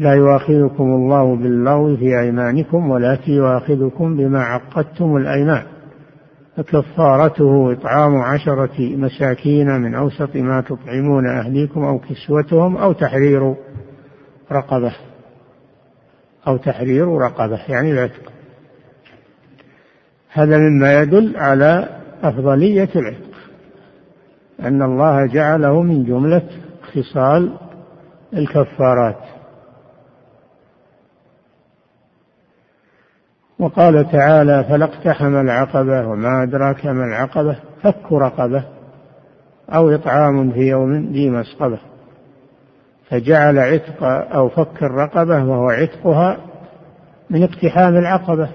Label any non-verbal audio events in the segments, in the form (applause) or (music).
لا يؤاخذكم الله باللغو في أيمانكم ولكن يؤاخذكم بما عقدتم الأيمان. فكفارته إطعام عشرة مساكين من أوسط ما تطعمون أهليكم أو كسوتهم أو تحرير رقبة. أو تحرير رقبة يعني العتق هذا مما يدل على أفضلية العتق أن الله جعله من جملة خصال الكفارات. وقال تعالى فلا اقتحم العقبة وما أدراك ما العقبة فك رقبة أو إطعام في يوم ذي مسقبة فجعل عتق أو فك الرقبة وهو عتقها من اقتحام العقبة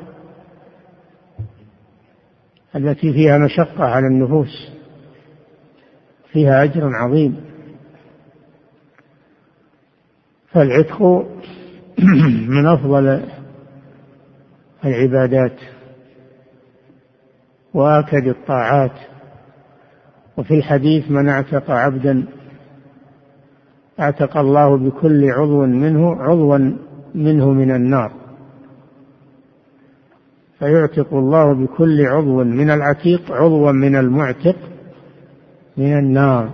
التي فيها مشقة على النفوس فيها أجر عظيم. فالعتق (clears throat) من أفضل العبادات وآكد الطاعات. وفي الحديث من اعتق عبدا اعتق الله بكل عضو منه عضوا منه من النار. فيعتق الله بكل عضو من العتيق عضوا من المعتق من النار.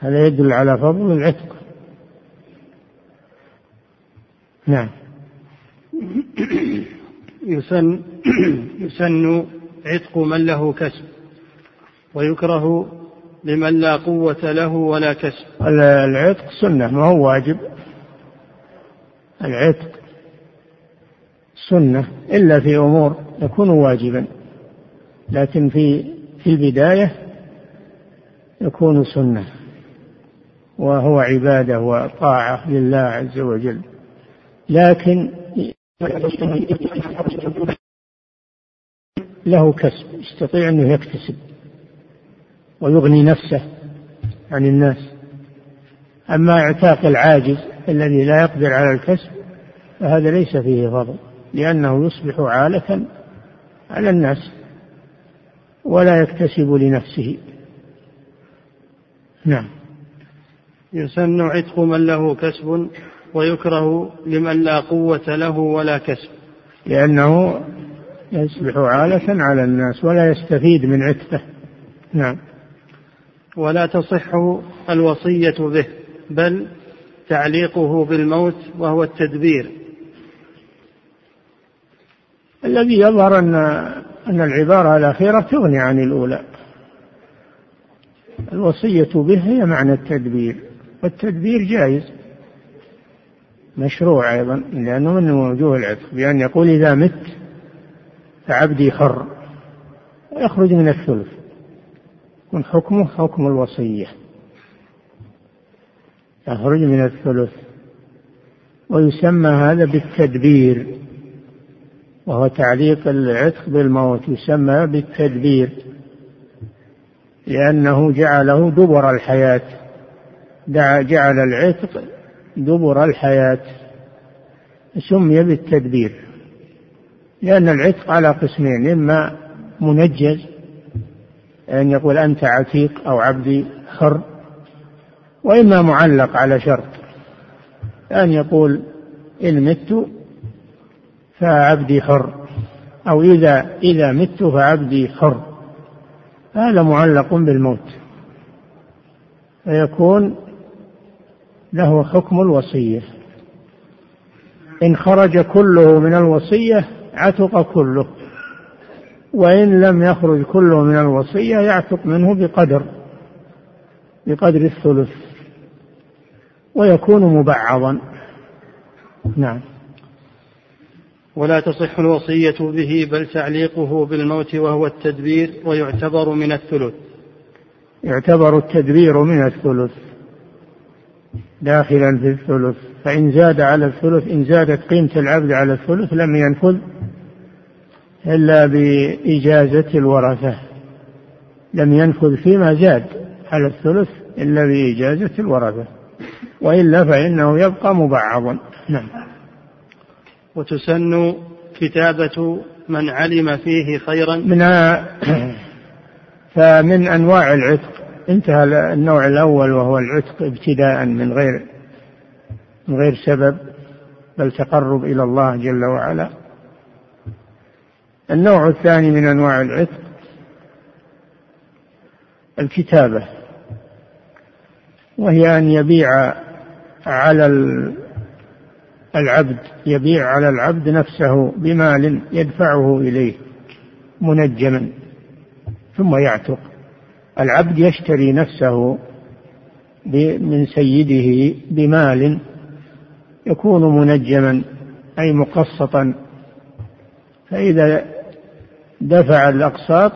هذا يدل على فضل العتق. نعم. يسن يسن عتق من له كسب ويكره لمن لا قوة له ولا كسب. العتق سنة ما هو واجب؟ العتق سنة إلا في أمور يكون واجبا لكن في في البداية يكون سنة وهو عبادة وطاعة لله عز وجل. لكن له كسب يستطيع أنه يكتسب ويغني نفسه عن الناس. أما إعتاق العاجز الذي لا يقدر على الكسب فهذا ليس فيه فضل لأنه يصبح عالة على الناس ولا يكتسب لنفسه. نعم. يسن عتق من له كسب. ويكره لمن لا قوة له ولا كسب. لأنه يصبح عالة على الناس ولا يستفيد من عتقه. نعم. ولا تصح الوصية به بل تعليقه بالموت وهو التدبير. الذي يظهر أن أن العبارة الأخيرة تغني عن الأولى. الوصية به هي معنى التدبير والتدبير جائز. مشروع أيضا لأنه من وجوه العتق بأن يقول إذا مت فعبدي حر يخرج من الثلث. يكون حكمه حكم الوصية. يخرج من الثلث. ويسمى هذا بالتدبير. وهو تعليق العتق بالموت يسمى بالتدبير. لأنه جعله دبر الحياة. جعل العتق دبر الحياة سمي بالتدبير لأن العتق على قسمين إما منجز أن يقول أنت عتيق أو عبدي حر وإما معلق على شرط أن يقول إن مت فعبدي حر أو إذا إذا مت فعبدي حر هذا معلق بالموت فيكون له حكم الوصية. إن خرج كله من الوصية عتق كله وإن لم يخرج كله من الوصية يعتق منه بقدر بقدر الثلث ويكون مبعضا. نعم. ولا تصح الوصية به بل تعليقه بالموت وهو التدبير ويعتبر من الثلث. يعتبر التدبير من الثلث. داخلا في الثلث. فإن زاد على الثلث إن زادت قيمة العبد على الثلث لم ينفذ إلا بإجازة الورثة. لم ينفذ فيما زاد على الثلث إلا بإجازة الورثة. وإلا فإنه يبقى مبعضا نعم. وتسن كتابة من علم فيه خيرا. من (coughs) فمن أنواع العتق. انتهى النوع الأول وهو العتق ابتداء من غير من غير سبب بل تقرب إلى الله جل وعلا. النوع الثاني من أنواع العتق الكتابة وهي أن يبيع على العبد يبيع على العبد نفسه بمال يدفعه إليه منجما ثم يعتق. العبد يشتري نفسه من سيده بمال يكون منجما أي مقسطا. فإذا دفع الأقساط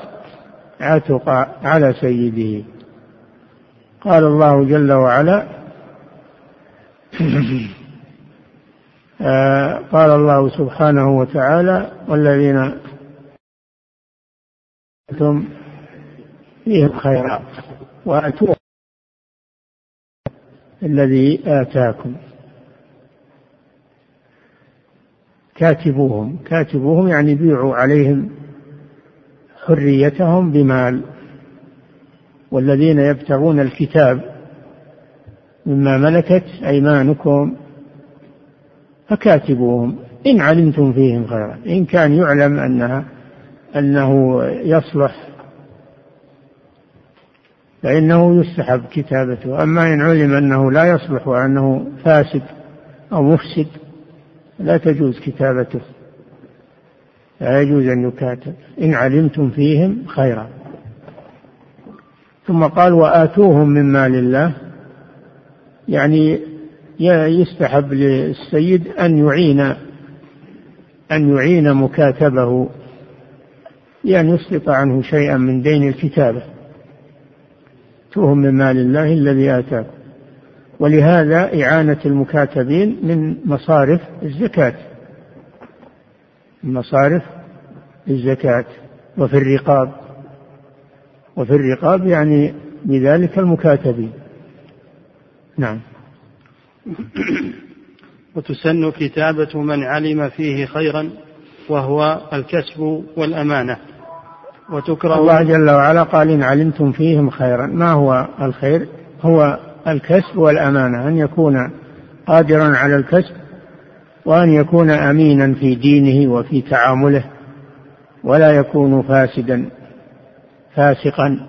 عتق على سيده. قال الله جل وعلا (clears throat) آه، قال الله سبحانه وتعالى والذين ثم فيهم خيرات وأتوا الذي آتاكم. كاتبوهم. كاتبوهم يعني بيعوا عليهم حريتهم بمال. والذين يبتغون الكتاب مما ملكت أيمانكم فكاتبوهم. إن علمتم فيهم خيرا. إن كان يعلم أنها أنه يصلح فإنه يستحب كتابته. أما إن علم أنه لا يصلح وأنه فاسد أو مفسد لا تجوز كتابته. لا يجوز أن يكاتب. إن علمتم فيهم خيرا. ثم قال وآتوهم من مال الله. يعني يستحب للسيد أن يعين أن يعين مكاتبه بأن يسقط عنه شيئا من دين الكتابة. تؤهم من مال الله الذي آتاكم ولهذا إعانة المكاتبين من مصارف الزكاة. من مصارف الزكاة وفي الرقاب. وفي الرقاب يعني بذلك المكاتبين. نعم. (coughs) وتسن كتابة من علم فيه خيرا وهو الكسب والأمانة. وتكره الله جل وعلا قال إن علمتم فيهم خيرا. ما هو الخير؟ هو الكسب والأمانة. أن يكون قادرا على الكسب وأن يكون أمينا في دينه وفي تعامله ولا يكون فاسدا فاسقا.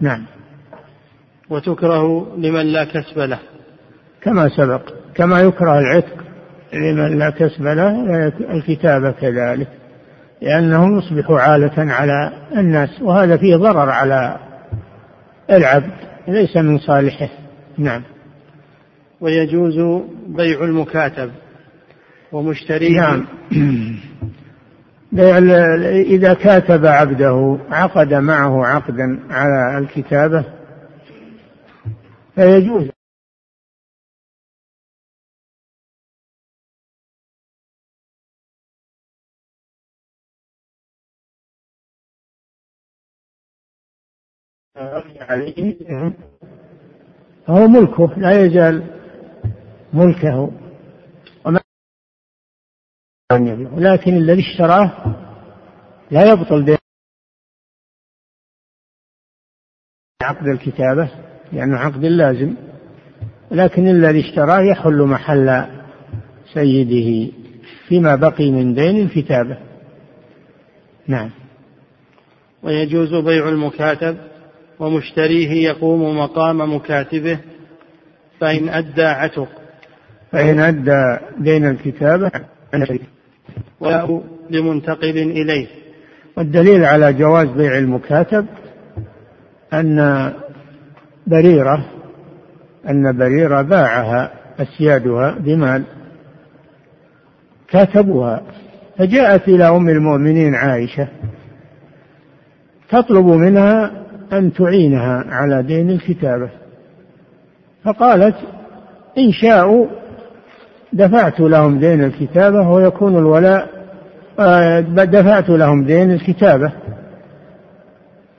نعم. وتكره لمن لا كسب له. كما سبق كما يكره العتق لمن لا كسب له الكتابة كذلك. لأنه يصبح عالة على الناس وهذا فيه ضرر على العبد ليس من صالحه. نعم. ويجوز بيع المكاتب ومشتريه. نعم. بيع إذا كاتب عبده عقد معه عقدا على الكتابة فيجوز. عليه. فهو ملكه لا يزال ملكه. وما لكن الذي اشتراه لا يبطل عقد الكتابة لأنه عقد لازم. لكن الذي اشتراه يحل محل سيده فيما بقي من دين الكتابة. نعم. ويجوز بيع المكاتب. ومشتريه يقوم مقام مكاتبه فإن أدى عتق. فإن أدى دين الكتابة ولا لمنتقل إليه. والدليل على جواز بيع المكاتب أن بريرة أن بريرة باعها أسيادها بمال كاتبوها. فجاءت إلى أم المؤمنين عائشة تطلب منها أن تعينها على دين الكتابة. فقالت إن شاءوا دفعت لهم دين الكتابة ويكون الولاء آه، دفعت لهم دين الكتابة.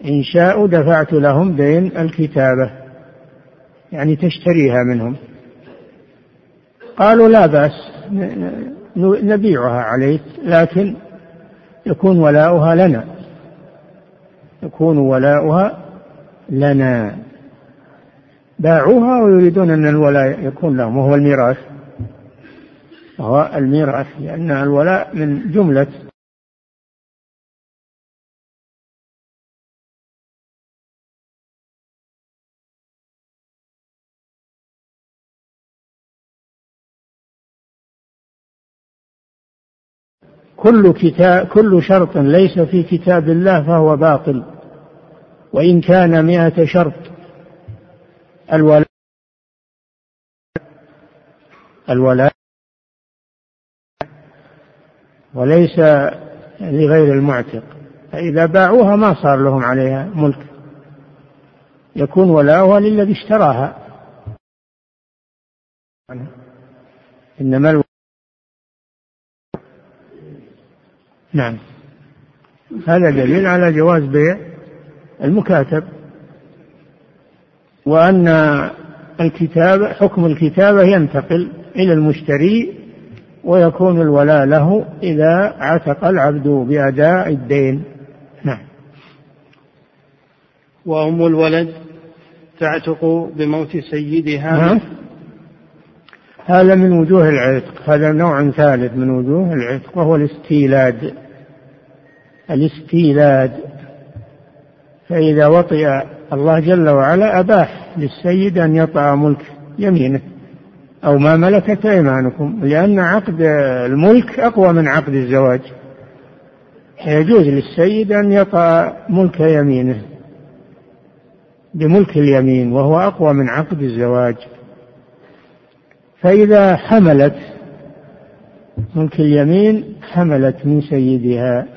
إن شاءوا دفعت لهم دين الكتابة. يعني تشتريها منهم. قالوا لا بأس نبيعها عليك لكن يكون ولاؤها لنا. يكون ولاؤها لنا. باعوها ويريدون أن الولاء يكون لهم وهو الميراث. وهو الميراث لأن الولاء من جملة كل كتاب كل شرط ليس في كتاب الله فهو باطل. وإن كان مئة شرط الولاء الولاء وليس لغير المعتق. فإذا باعوها ما صار لهم عليها ملك. يكون ولاؤها للذي اشتراها. إنما نعم. هذا دليل على جواز بيع المكاتب. وأن الكتابة حكم الكتابة ينتقل إلى المشتري ويكون الولاء له إذا عتق العبد بأداء الدين. نعم. وأم الولد تعتق بموت سيدها. نعم. هذا من وجوه العتق. هذا نوع ثالث من وجوه العتق وهو الاستيلاد. الاستيلاد فإذا وطئ الله جل وعلا أباح للسيد أن يطأ ملك يمينه أو ما ملكت أيمانكم لأن عقد الملك أقوى من عقد الزواج. يجوز للسيد أن يطأ ملك يمينه بملك اليمين وهو أقوى من عقد الزواج. فإذا حملت ملك اليمين حملت من سيدها.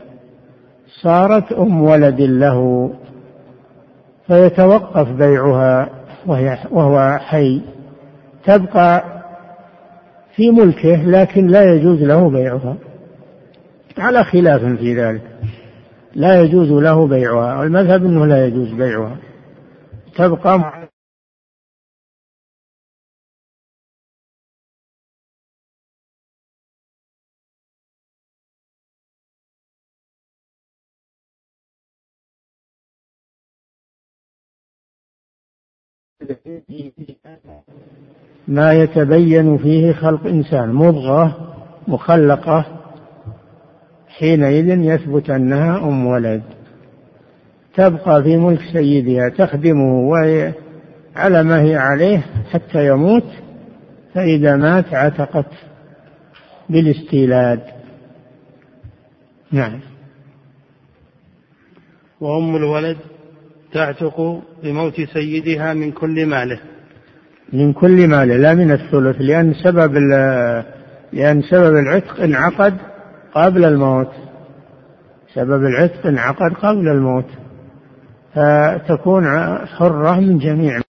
صارت أم ولد له فيتوقف بيعها وهي وهو حي. تبقى في ملكه لكن لا يجوز له بيعها. على خلاف في ذلك. لا يجوز له بيعها. والمذهب إنه لا يجوز بيعها. تبقى ما يتبين فيه خلق إنسان مضغة مخلقة حينئذ يثبت أنها أم ولد. تبقى في ملك سيدها تخدمه وهي على ما هي عليه حتى يموت فإذا مات عتقت بالاستيلاد. نعم. وأم الولد تعتق بموت سيدها من كل ماله. من كل ماله لا من الثلث لأن سبب لأن سبب العتق انعقد قبل الموت. سبب العتق انعقد قبل الموت. فتكون حرة من جميع.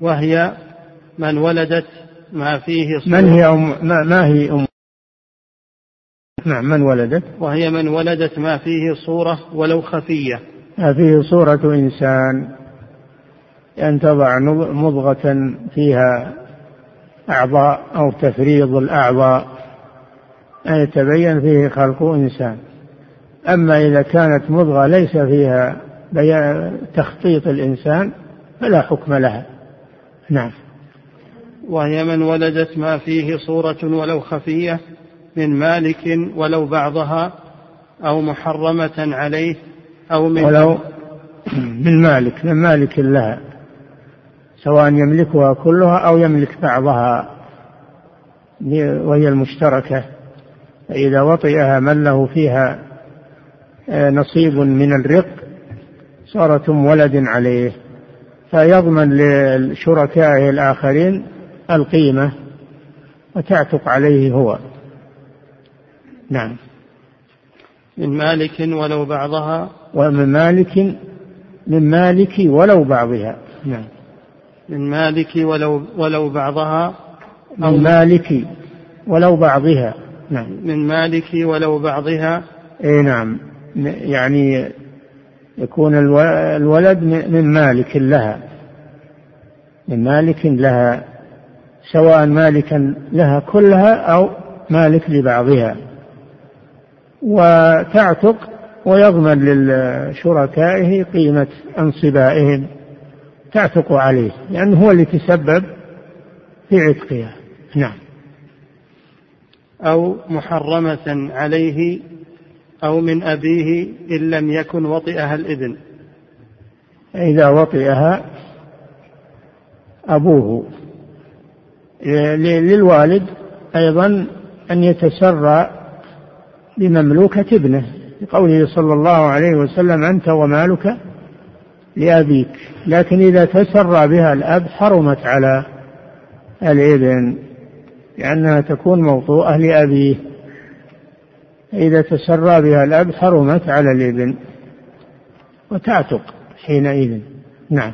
وهي من ولدت ما فيه صورة من هي أم ما, ما هي أم؟ نعم من ولدت. وهي من ولدت ما فيه صورة ولو خفية. فيه صورة إنسان. أن تضع مضغة فيها أعضاء أو تفريض الأعضاء. أن يتبين فيه خلق إنسان. أما إذا كانت مضغة ليس فيها تخطيط الإنسان فلا حكم لها. نعم. وهي من ولدت ما فيه صورة ولو خفية من مالك ولو بعضها أو محرمة عليه أو من ولو (clears throat) من مالك من مالك لها. سواء يملكها كلها أو يملك بعضها وهي المشتركة. فإذا وطئها من له فيها آه، نصيب من الرق صارت ولد عليه. فيضمن لشركائه الآخرين القيمة وتعتق عليه هو. نعم. من مالك ولو بعضها. ومن مالك من مالك ولو بعضها. نعم. من مالك ولو ولو بعضها من مالك ولو بعضها. نعم. من مالك ولو بعضها. اي نعم. يعني يكون الولد من مالك لها. من مالك لها سواء مالكا لها كلها أو مالك لبعضها. وتعتق ويضمن لشركائه قيمة أنصبائهم. تعتق عليه لأنه هو اللي تسبب في عتقها. نعم. أو محرمة عليه أو من أبيه إن لم يكن وطئها الإذن. إذا وطئها أبوه. للوالد أيضا أن يتسرى بمملوكة ابنه لقوله صلى الله عليه وسلم أنت ومالك لأبيك. لكن إذا تسرى بها الأب حرمت على الإبن لأنها تكون موطوءة لأبيه. إذا تسرى بها الأب حرمت على الإبن وتعتق حينئذ. نعم.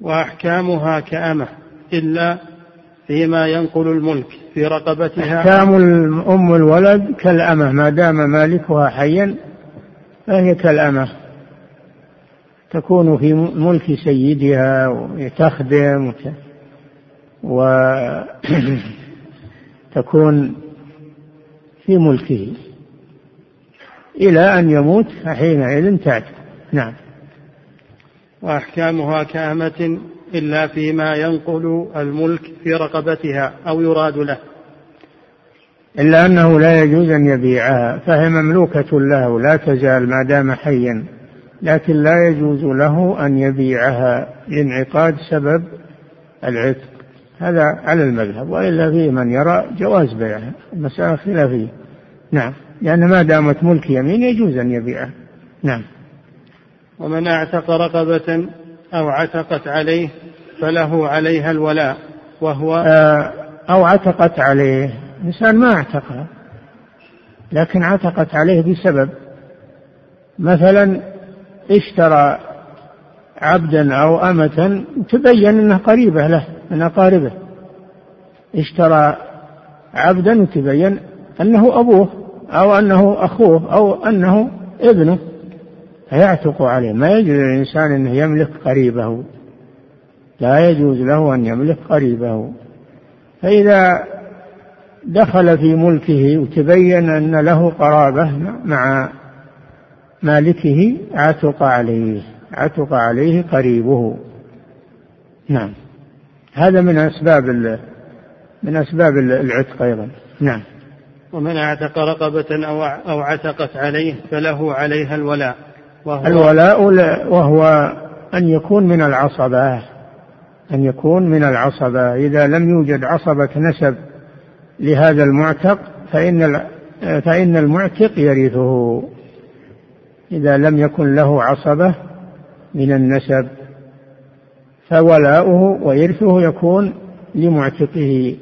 وأحكامها كأمة إلا فيما ينقل الملك في رقبتها. أحكام أم الولد كالأمة ما دام مالكها حيا فهي كالأمة. تكون في ملك سيدها وتخدم وتكون (coughs) في ملكه إلى أن يموت فحينئذ تعتق نعم. وأحكامها كأمة إلا فيما ينقل الملك في رقبتها أو يراد له. إلا أنه لا يجوز أن يبيعها فهي مملوكة له لا تزال ما دام حيا. لكن لا يجوز له أن يبيعها لانعقاد سبب العتق. هذا على المذهب وإلا فيه من يرى جواز بيعها. المسألة خلافية. نعم. لأن ما دامت ملك يمين يجوز أن يبيعها. نعم. ومن اعتق رقبة أو عتقت عليه فله عليها الولاء وهو آه، أو عتقت عليه. إنسان ما اعتقها لكن عتقت عليه بسبب. مثلا اشترى عبدا أو أمة تبين أنها قريبة له من أقاربه. اشترى عبدا وتبين أنه أبوه أو أنه أخوه أو أنه ابنه. فيعتق عليه. ما يجوز للإنسان أنه يملك قريبه. لا يجوز له أن يملك قريبه. فإذا دخل في ملكه وتبين أن له قرابة مع مالكه عتق عليه عتق عليه قريبه. نعم. هذا من أسباب من أسباب العتق أيضا. نعم. ومن أعتق رقبة أو أو عتقت عليه فله عليها الولاء وهو الولاء وهو أن يكون من العصبة أن يكون من العصبة. إذا لم يوجد عصبة نسب لهذا المعتق فإن فإن المعتق يرثه. إذا لم يكن له عصبة من النسب فولاؤه وإرثه يكون لمعتقه.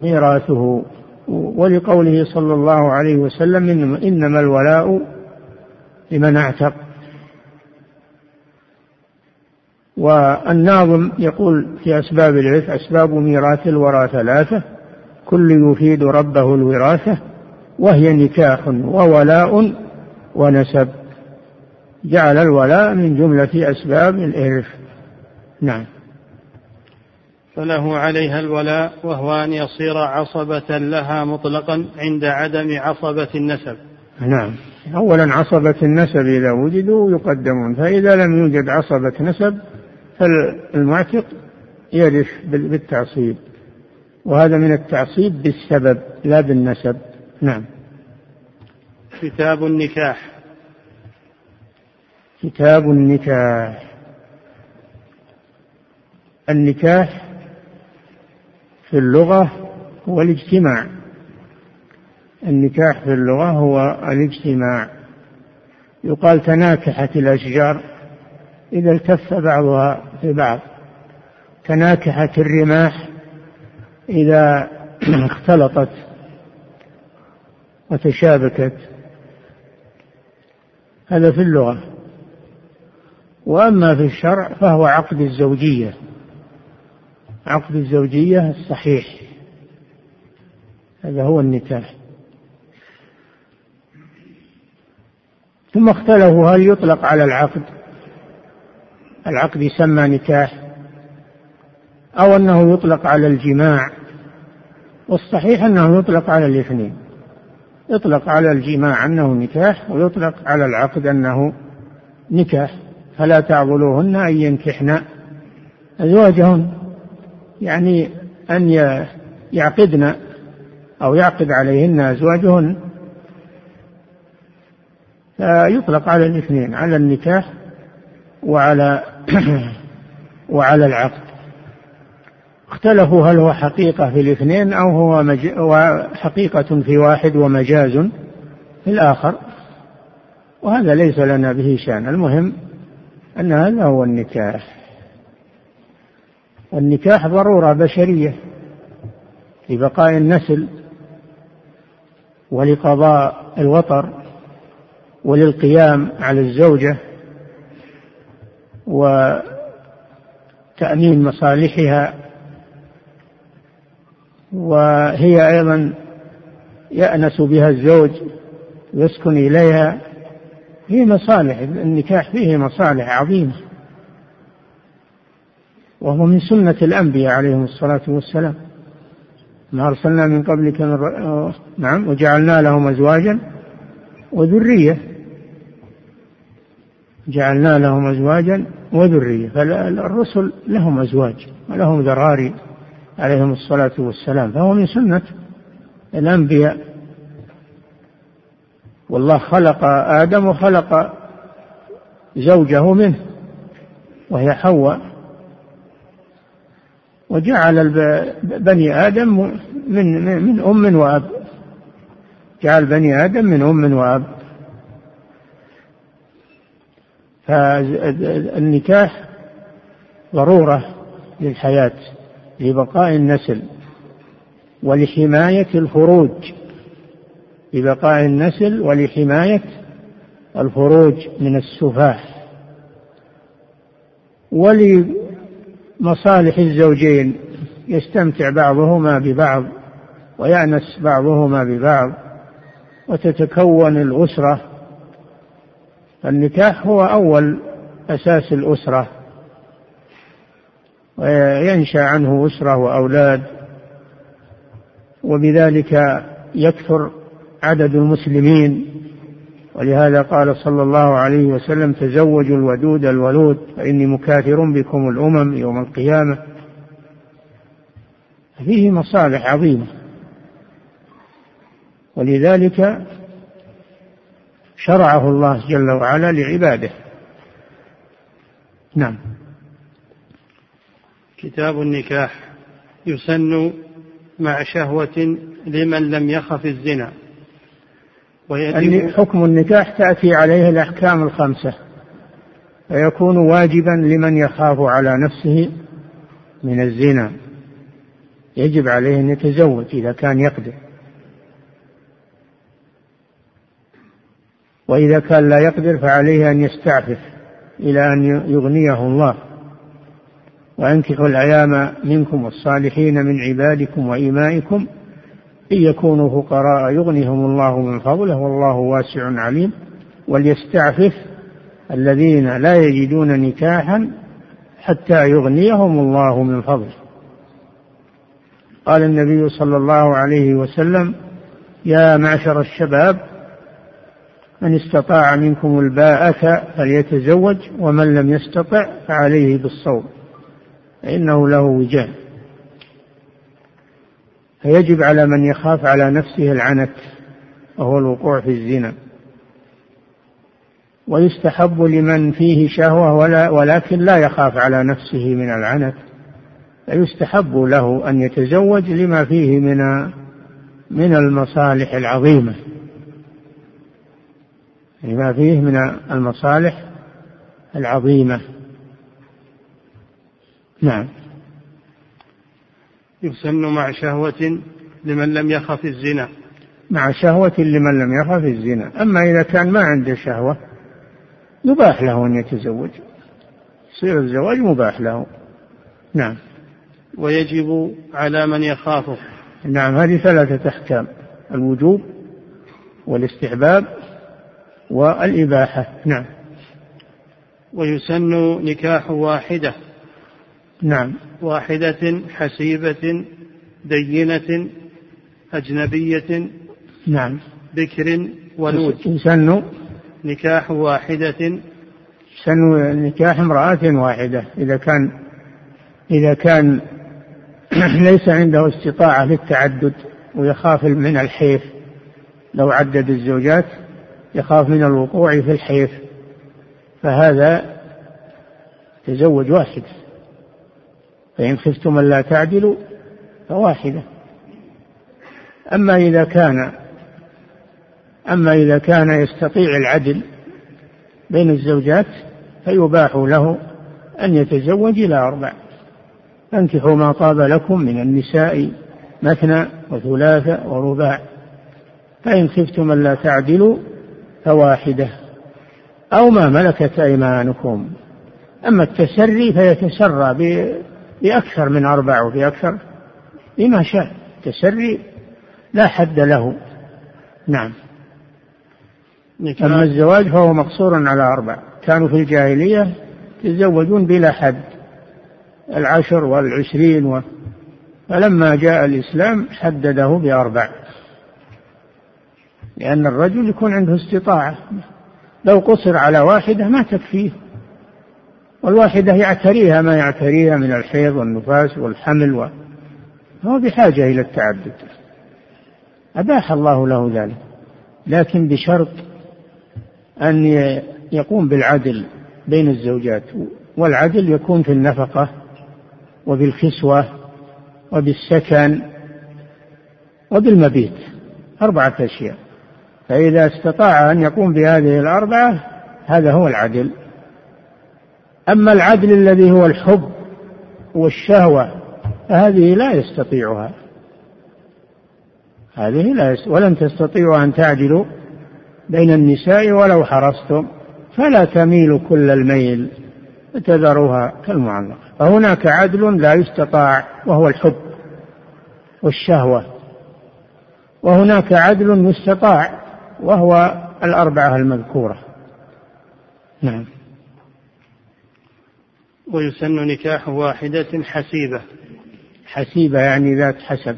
ميراثه ولقوله صلى الله عليه وسلم إنما الولاء لمن اعتق. والناظم يقول في أسباب العرف أسباب ميراث الورى ثلاثة كل يفيد ربه الوراثة وهي نكاح وولاء ونسب. جعل الولاء من جملة أسباب الإرث نعم. فله عليها الولاء وهو أن يصير عصبة لها مطلقا عند عدم عصبة النسب. نعم. أولا عصبة النسب إذا وجدوا يقدمون فإذا لم يوجد عصبة نسب فالمعتق يرث بالتعصيب. وهذا من التعصيب بالسبب لا بالنسب. نعم. كتاب النكاح. كتاب النكاح. النكاح في اللغة هو الاجتماع. النكاح في اللغة هو الاجتماع. يقال تناكحت الأشجار إذا التف بعضها في بعض. تناكحت الرماح إذا (clears throat) اختلطت وتشابكت. هذا في اللغة. وأما في الشرع فهو عقد الزوجية. عقد الزوجية الصحيح. هذا هو النكاح. ثم اختلفوا هل يطلق على العقد؟ العقد يسمى نكاح أو أنه يطلق على الجماع والصحيح أنه يطلق على الاثنين. يطلق على الجماع أنه نكاح ويطلق على العقد أنه نكاح. فلا تعضلوهن أن ينكحن. أزواجهن يعني أن يعقدن أو يعقد عليهن أزواجهن. فيطلق على الاثنين على النكاح وعلى (clears throat) وعلى العقد. اختلفوا هل هو حقيقة في الاثنين أو هو مج... حقيقة في واحد ومجاز في الآخر. وهذا ليس لنا به شأن المهم أن هذا هو النكاح. والنكاح ضرورة بشرية لبقاء النسل ولقضاء الوطر. وللقيام على الزوجة وتأمين مصالحها وهي أيضا يأنس بها الزوج يسكن إليها فيه مصالح النكاح فيه مصالح عظيمة وهو من سنة الأنبياء عليهم الصلاة والسلام ما أرسلنا من قبلك من. نعم وجعلنا لهم أزواجا وذرية جعلنا لهم أزواجا وذرية فالرسل لهم أزواج ولهم ذراري عليهم الصلاة والسلام فهو من سنة الأنبياء. والله خلق آدم وخلق زوجه منه وهي حواء. وجعل بني آدم من من أم وأب. جعل بني آدم من أم وأب. فالنكاح ضرورة للحياة لبقاء النسل ولحماية الفروج. لبقاء النسل ولحماية الفروج من السفاح. ولمصالح الزوجين يستمتع بعضهما ببعض ويأنس بعضهما ببعض وتتكون الأسرة النكاح هو أول أساس الأسرة وينشأ عنه أسرة وأولاد وبذلك يكثر عدد المسلمين. ولهذا قال صلى الله عليه وسلم تزوجوا الودود الولود فإني مكاثر بكم الأمم يوم القيامة. فيه مصالح عظيمة. ولذلك شرعه الله جل وعلا لعباده. نعم. كتاب النكاح يسن مع شهوة لمن لم يخف الزنا. حكم النكاح تأتي عليه الأحكام الخمسة. فيكون واجبا لمن يخاف على نفسه من الزنا. يجب عليه أن يتزوج إذا كان يقدر. وإذا كان لا يقدر فعليه أن يستعفف إلى أن يغنيه الله. وأنكحوا الأيام منكم والصالحين من عبادكم وإمائكم إن يكونوا فقراء يغنهم الله من فضله والله واسع عليم. وليستعفف الذين لا يجدون نكاحا حتى يغنيهم الله من فضله. قال النبي صلى الله عليه وسلم يا معشر الشباب من استطاع منكم الباءة فليتزوج ومن لم يستطع فعليه بالصوم فإنه له وجاه. فيجب على من يخاف على نفسه العنت وهو الوقوع في الزنا. ويستحب لمن فيه شهوة ولا ولكن لا يخاف على نفسه من العنت. فيستحب له أن يتزوج لما فيه من من المصالح العظيمة. لما فيه من المصالح العظيمة. نعم. يسن مع شهوة لمن لم يخف الزنا. مع شهوة لمن لم يخف الزنا. أما إذا كان ما عنده شهوة يباح له أن يتزوج. يصير الزواج مباح له. نعم. ويجب على من يخافه. نعم هذه ثلاثة أحكام. الوجوب والاستحباب والإباحة. نعم. ويسن نكاح واحدة. نعم. واحدة حسيبة دينة أجنبية. نعم. بكر ولود يسن نكاح واحدة. سن نكاح امرأة واحدة. إذا كان إذا كان (clears throat) ليس عنده استطاعة للتعدد ويخاف من الحيف لو عدد الزوجات يخاف من الوقوع في الحيف فهذا تزوج واحد فإن خفتم ألا تعدلوا فواحدة. أما إذا كان أما إذا كان يستطيع العدل بين الزوجات فيباح له أن يتزوج إلى أربع. فانكحوا ما طاب لكم من النساء مثنى وثلاث ورباع. فإن خفتم ألا تعدلوا فواحدة. أو ما ملكت أيمانكم. أما التسري فيتسرى بأكثر من أربع وبأكثر بما شاء. التسري لا حد له. نعم. أما الزواج فهو مقصور على أربع. كانوا في الجاهلية يتزوجون بلا حد. العشر والعشرين و... فلما جاء الإسلام حدده بأربع. لأن الرجل يكون عنده استطاعة. لو قصر على واحدة ما تكفيه. والواحدة يعتريها ما يعتريها من الحيض والنفاس والحمل و... هو بحاجة إلى التعدد. أباح الله له ذلك. لكن بشرط أن يقوم بالعدل بين الزوجات. والعدل يكون في النفقة وبالكسوة وبالسكن وبالمبيت. أربعة أشياء. فإذا استطاع أن يقوم بهذه الأربعة هذا هو العدل. أما العدل الذي هو الحب والشهوة فهذه لا يستطيعها. هذه لا يست... ولن تستطيعوا أن تعدلوا بين النساء ولو حرصتم فلا تميلوا كل الميل فتذروها كالمعلقة فهناك عدل لا يستطاع وهو الحب والشهوة. وهناك عدل يستطاع وهو الأربعة المذكورة. نعم. ويسن نكاح واحدة حسيبة. حسيبة يعني ذات حسب.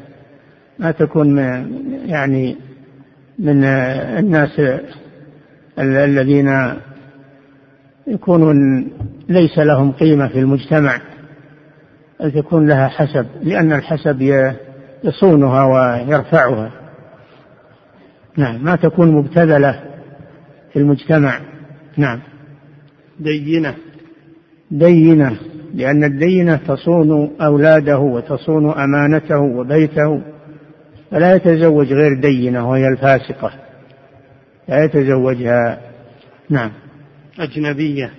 ما تكون يعني من الناس الذين يكونون ليس لهم قيمة في المجتمع أن تكون لها حسب لأن الحسب يصونها ويرفعها. نعم ما تكون مبتذلة في المجتمع. نعم. دينة. دينة لأن الدينة تصون أولاده وتصون أمانته وبيته فلا يتزوج غير دينة وهي الفاسقة. لا يتزوجها. نعم. أجنبية.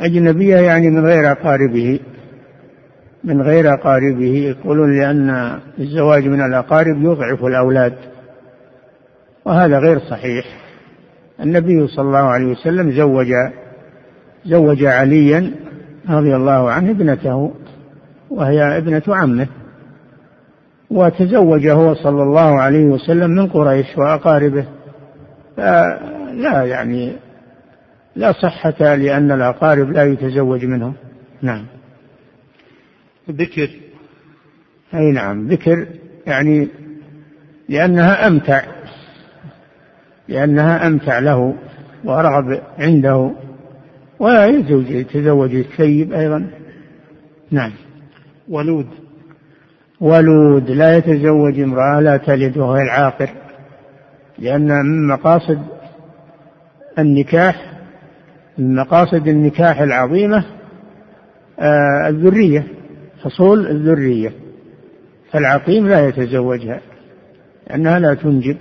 أجنبية يعني من غير أقاربه. من غير أقاربه. يقولون لأن الزواج من الأقارب يضعف الأولاد. وهذا غير صحيح. النبي صلى الله عليه وسلم زوج زوج عليا رضي الله عنه ابنته وهي ابنة عمه وتزوج هو صلى الله عليه وسلم من قريش وأقاربه. لا يعني لا صحة لأن الأقارب لا يتزوج منهم. نعم. ذكر. أي نعم ذكر يعني لأنها أمتع. لأنها أمتع له وأرغب عنده ولا يتزوج السيب أيضا. نعم. ولود. ولود. لا يتزوج امرأة لا تلد وهو العاقر لأن من مقاصد النكاح من مقاصد النكاح العظيمة آه الذرية حصول الذرية. فالعقيم لا يتزوجها لأنها لا تنجب.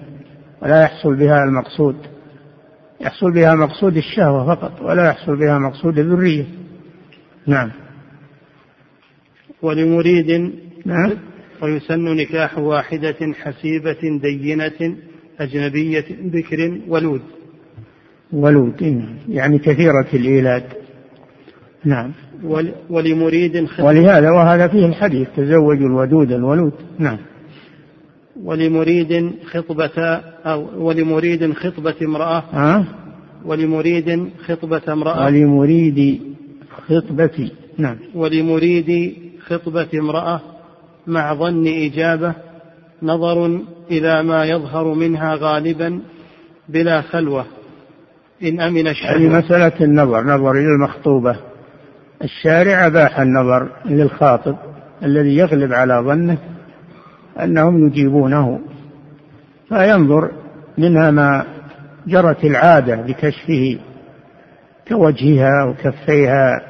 ولا يحصل بها المقصود. يحصل بها مقصود الشهوة فقط ولا يحصل بها مقصود الذرية. نعم. ولمريد نعم. ويسن نكاح واحدة حسيبة دينة أجنبية بكر ولود. ولود يعني كثيرة الإيلاد. نعم. ولمريد خطبة ولهذا وهذا فيه الحديث تزوج الودود الولود. نعم. ولمريد خطبة أو ولمريد خطبة امرأة. ها؟ ولمريد خطبة امرأة. ولمريد خطبة. نعم. ولمريد خطبة امرأة مع ظن إجابة. نظر إلى ما يظهر منها غالبا بلا خلوة. إن أمن الشهوة هذه مسألة النظر نظر إلى المخطوبة. الشارع أباح النظر للخاطب الذي يغلب على ظنه. أنهم يجيبونه فينظر منها ما جرت العادة بكشفه كوجهها وكفيها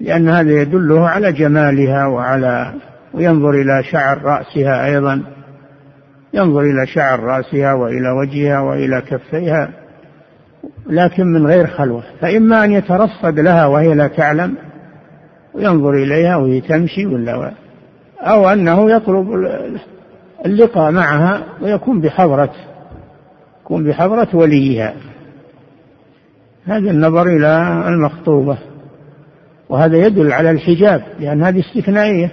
لأن هذا يدله على جمالها وعلى وينظر إلى شعر رأسها أيضا ينظر إلى شعر رأسها وإلى وجهها وإلى كفيها لكن من غير خلوة فإما أن يترصد لها وهي لا تعلم وينظر إليها وهي تمشي ولا أو أنه يطلب اللقاء معها ويكون بحضرة يكون بحضرة وليها. هذا النظر إلى المخطوبة. وهذا يدل على الحجاب لأن هذه استثنائية.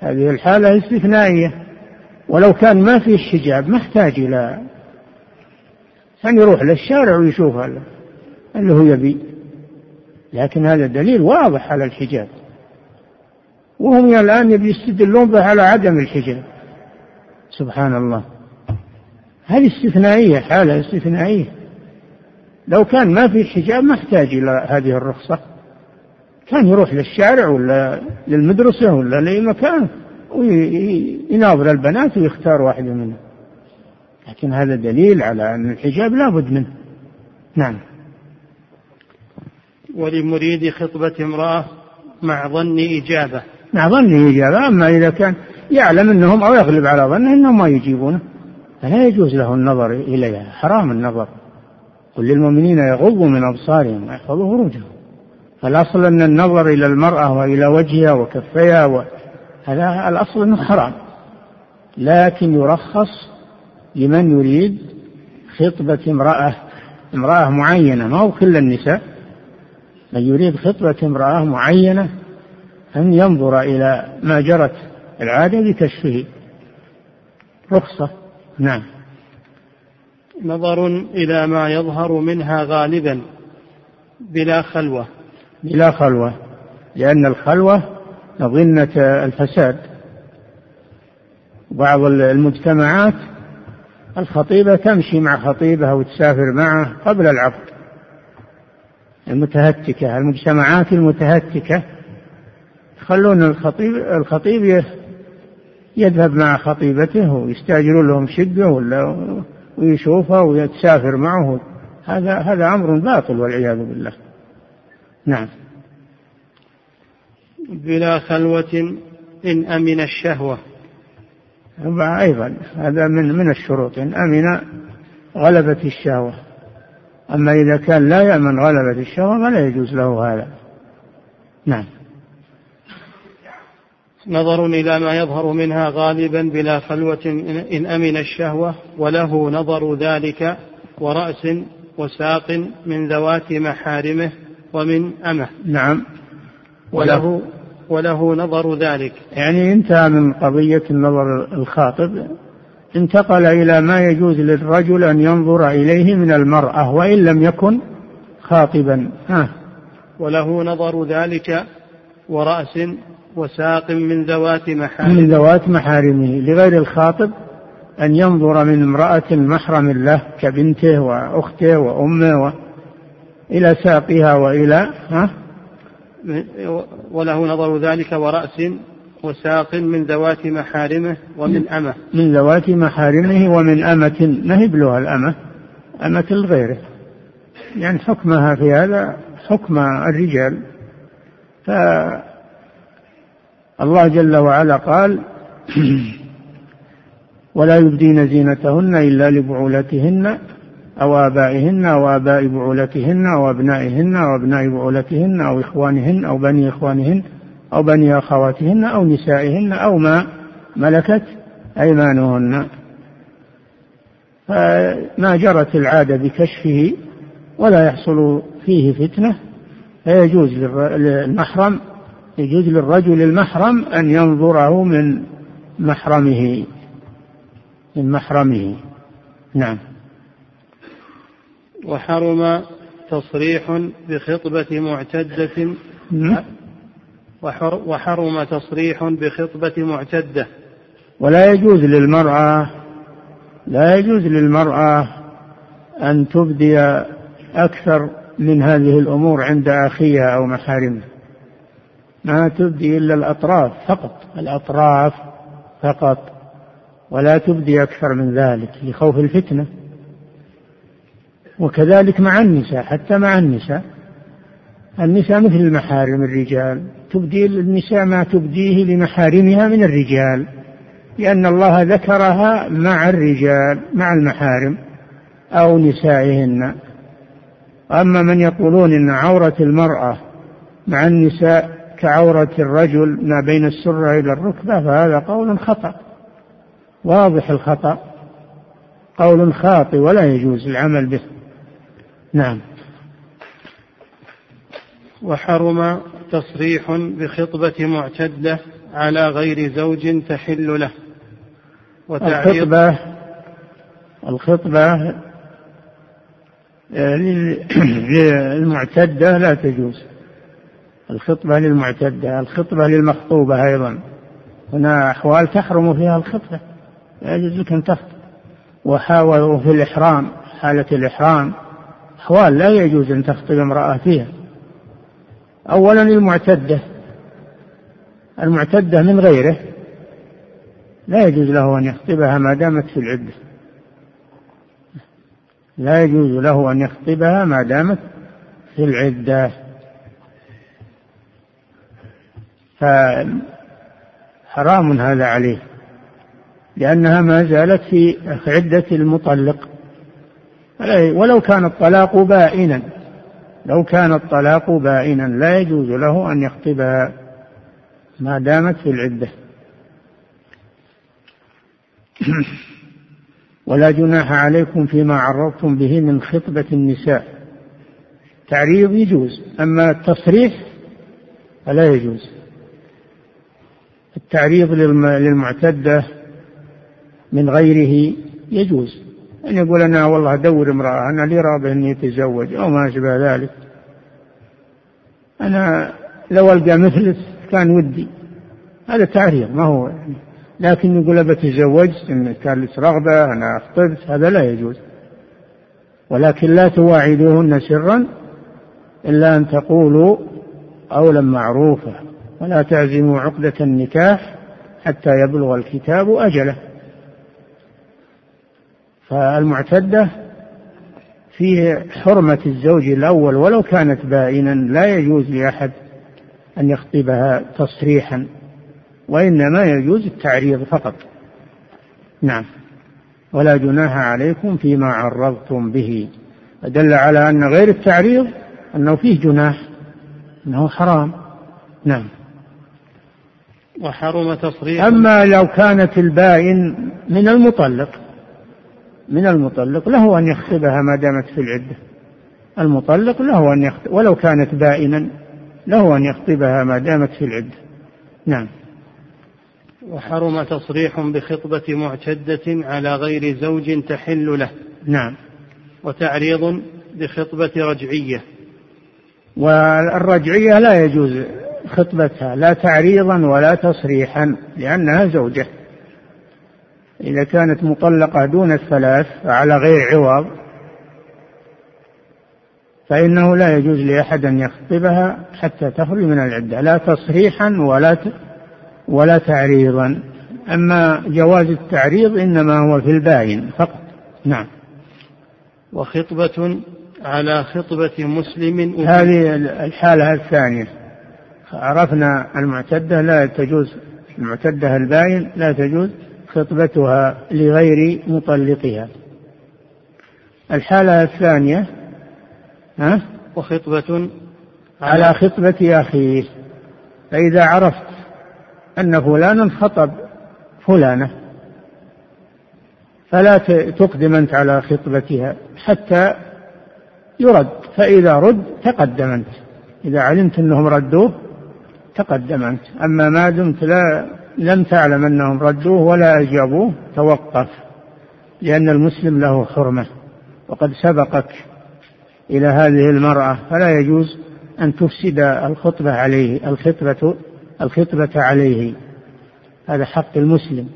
هذه الحالة استثنائية. ولو كان ما فيه حجاب ما احتاج إلى أن يروح للشارع ويشوف اللي هو يبي. لكن هذا دليل واضح على الحجاب. وهم الآن يستدلون به على عدم الحجاب. سبحان الله. هذه استثنائية حالة استثنائية. لو كان ما في حجاب ما احتاج إلى هذه الرخصة. كان يروح للشارع ولا للمدرسة ولا لأي مكان ويناظر البنات ويختار واحدة منهم. لكن هذا دليل على أن الحجاب لا بد منه. نعم. ولمريد خطبة امرأة مع ظن إجابة. مع ظن إجابة أما إذا كان يعلم أنهم أو يغلب على ظنه أنهم ما يجيبونه. فلا يجوز له النظر إليها حرام النظر. قل للمؤمنين يغضوا من أبصارهم ويحفظوا فروجهم. فالأصل أن النظر إلى المرأة وإلى وجهها وكفيها و... هذا الأصل أنه حرام. لكن يرخص لمن يريد خطبة امرأة امرأة معينة ما هو كل النساء. من يريد خطبة امرأة معينة أن ينظر إلى ما جرت العادة بكشفه رخصة. نعم. نظر إلى ما يظهر منها غالبا بلا خلوة. بلا خلوة. لأن الخلوة مظنة الفساد. بعض المجتمعات الخطيبة تمشي مع خطيبها وتسافر معه قبل العقد المتهتكة. المجتمعات المتهتكة يخلون الخطيب الخطيب يذهب مع خطيبته ويستاجرون لهم شقة ولا ويشوفها ويتسافر معه. هذا هذا أمر باطل والعياذ بالله. نعم. بلا خلوة إن أمن الشهوة. أيضا هذا من من الشروط. إن أمن غلبة الشهوة. أما إذا كان لا يأمن غلبة الشهوة فلا يجوز له هذا. نعم. نظر إلى ما يظهر منها غالبا بلا خلوة إن أمن الشهوة وله نظر ذلك ورأس وساق من ذوات محارمه ومن أمه. نعم. وله وله نظر ذلك. يعني انتهى من قضية النظر الخاطب انتقل إلى ما يجوز للرجل أن ينظر إليه من المرأة وإن لم يكن خاطبا. ها. وله نظر ذلك ورأس وساق من ذوات محارمه من ذوات محارمه لغير الخاطب أن ينظر من امرأة محرم له كبنته وأخته وأمه و... إلى ساقها وإلى ها؟ وله نظر ذلك ورأس وساق من ذوات محارمه ومن أمة. من ذوات محارمه ومن أمة. نهب الأمة أمة الغيره يعني حكمها في هذا حكم الرجال. فالله جل وعلا قال (clears throat) ولا يبدين زينتهن إلا لبعولتهن أو آبائهن أو آباء بعولتهن أو أبنائهن أو أبناء بعولتهن أو إخوانهن أو بني إخوانهن أو بني أخواتهن أو نسائهن أو ما ملكت أيمانهن. فما جرت العادة بكشفه ولا يحصل فيه فتنة فيجوز للمحرم يجوز للرجل المحرم أن ينظره من محرمه من محرمه. نعم. وحرم تصريح بخطبة معتدة. وحرم تصريح بخطبة معتدة. ولا يجوز للمرأة لا يجوز للمرأة أن تبدي أكثر من هذه الأمور عند أخيها أو محارمها. ما تبدي إلا الأطراف فقط الأطراف فقط ولا تبدي أكثر من ذلك لخوف الفتنة. وكذلك مع النساء حتى مع النساء النساء مثل المحارم الرجال تبدي النساء ما تبديه لمحارمها من الرجال لأن الله ذكرها مع الرجال مع المحارم أو نسائهن. أما من يقولون إن عورة المرأة مع النساء كعورة الرجل ما بين السرة إلى الركبة فهذا قول خطأ واضح الخطأ. قول خاطئ ولا يجوز العمل به. نعم. وحرم تصريح بخطبة معتدة على غير زوج تحل له. الخطبة الخطبة (clears throat) للمعتدة لا تجوز. الخطبة للمعتدة الخطبة للمخطوبة أيضا. هنا أحوال تحرم فيها الخطبة لا يجوز لك أن تخطب. وحاولوا في الإحرام حالة الإحرام أحوال لا يجوز أن تخطب امرأة فيها. أولا المعتدة. المعتدة من غيره لا يجوز له أن يخطبها ما دامت في العدة. لا يجوز له أن يخطبها ما دامت في العدة. فحرام هذا عليه لأنها ما زالت في عدة المطلق. ولو كان الطلاق بائنا لو كان الطلاق بائنا لا يجوز له أن يخطبها ما دامت في العدة. (coughs) ولا جناح عليكم فيما عرضتم به من خطبة النساء. تعريض يجوز أما التصريح فلا يجوز. التعريض للمعتدة من غيره يجوز. أن يقول أنا والله أدور امرأة أنا لي رابع أني أتزوج أو ما أشبه ذلك. أنا لو ألقى مثلك كان ودي. هذا تعريض ما هو يعني. لكن يقول أبى تزوجت إن كان لك رغبة أنا أخطبت هذا لا يجوز. ولكن لا تواعدوهن سرا إلا أن تقولوا قولا معروفا. ولا تعزموا عقدة النكاح حتى يبلغ الكتاب أجله. فالمعتدة فيه حرمة الزوج الأول ولو كانت بائنا لا يجوز لأحد أن يخطبها تصريحا وإنما يجوز التعريض فقط. نعم. ولا جناح عليكم فيما عرضتم به. دل على أن غير التعريض أنه فيه جناح أنه حرام. نعم. وحرم تصريح. أما لو كانت البائن من المطلق من المطلق له أن يخطبها ما دامت في العدة. المطلق له أن يخطب ولو كانت بائنا له أن يخطبها ما دامت في العدة. نعم. وحرم تصريح بخطبة معتدة على غير زوج تحل له. نعم. وتعريض بخطبة رجعية. والرجعية لا يجوز خطبتها لا تعريضا ولا تصريحا لأنها زوجة. إذا كانت مطلقة دون الثلاث على غير عوض فإنه لا يجوز لأحد أن يخطبها حتى تخرج من العدة لا تصريحا ولا ولا تعريضا. أما جواز التعريض إنما هو في الباين فقط. نعم. وخطبة على خطبة مسلم. هذه الحالة الثانية. عرفنا المعتدة لا تجوز المعتدة الباين لا تجوز خطبتها لغير مطلقها. الحالة الثانية ها؟ وخطبة على, على خطبة أخيه فإذا عرفت أن فلانا خطب فلانة فلا تقدم أنت على خطبتها حتى يرد فإذا رد تقدم أنت. إذا علمت أنهم ردوه تقدم أنت. أما ما دمت لا لم تعلم أنهم ردوه ولا أجابوه توقف لأن المسلم له حرمة. وقد سبقك إلى هذه المرأة فلا يجوز أن تفسد الخطبة عليه الخطبة الخطبة عليه. هذا حق المسلم.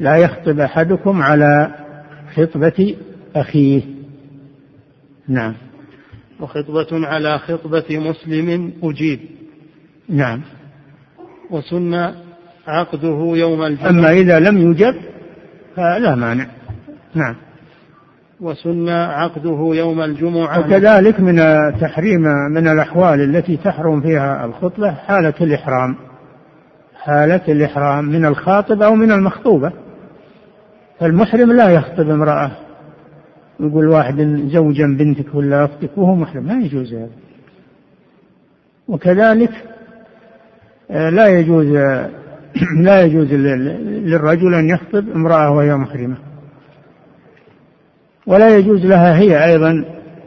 لا يخطب أحدكم على خطبة أخيه. نعم. وخطبة على خطبة مسلم أجيب. نعم. وسن عقده يوم الجمعة. أما إذا لم يجب فلا مانع. نعم. وسن عقده يوم الجمعة. وكذلك من تحريم من الأحوال التي تحرم فيها الخطبة حالة الإحرام. حالة الإحرام من الخاطب أو من المخطوبة. فالمحرم لا يخطب امرأة. يقول واحد زوجا بنتك ولا أختك وهو محرم. لا يجوز هذا. وكذلك لا يجوز (clears throat) لا يجوز للرجل أن يخطب امرأة وهي محرمة. ولا يجوز لها هي أيضا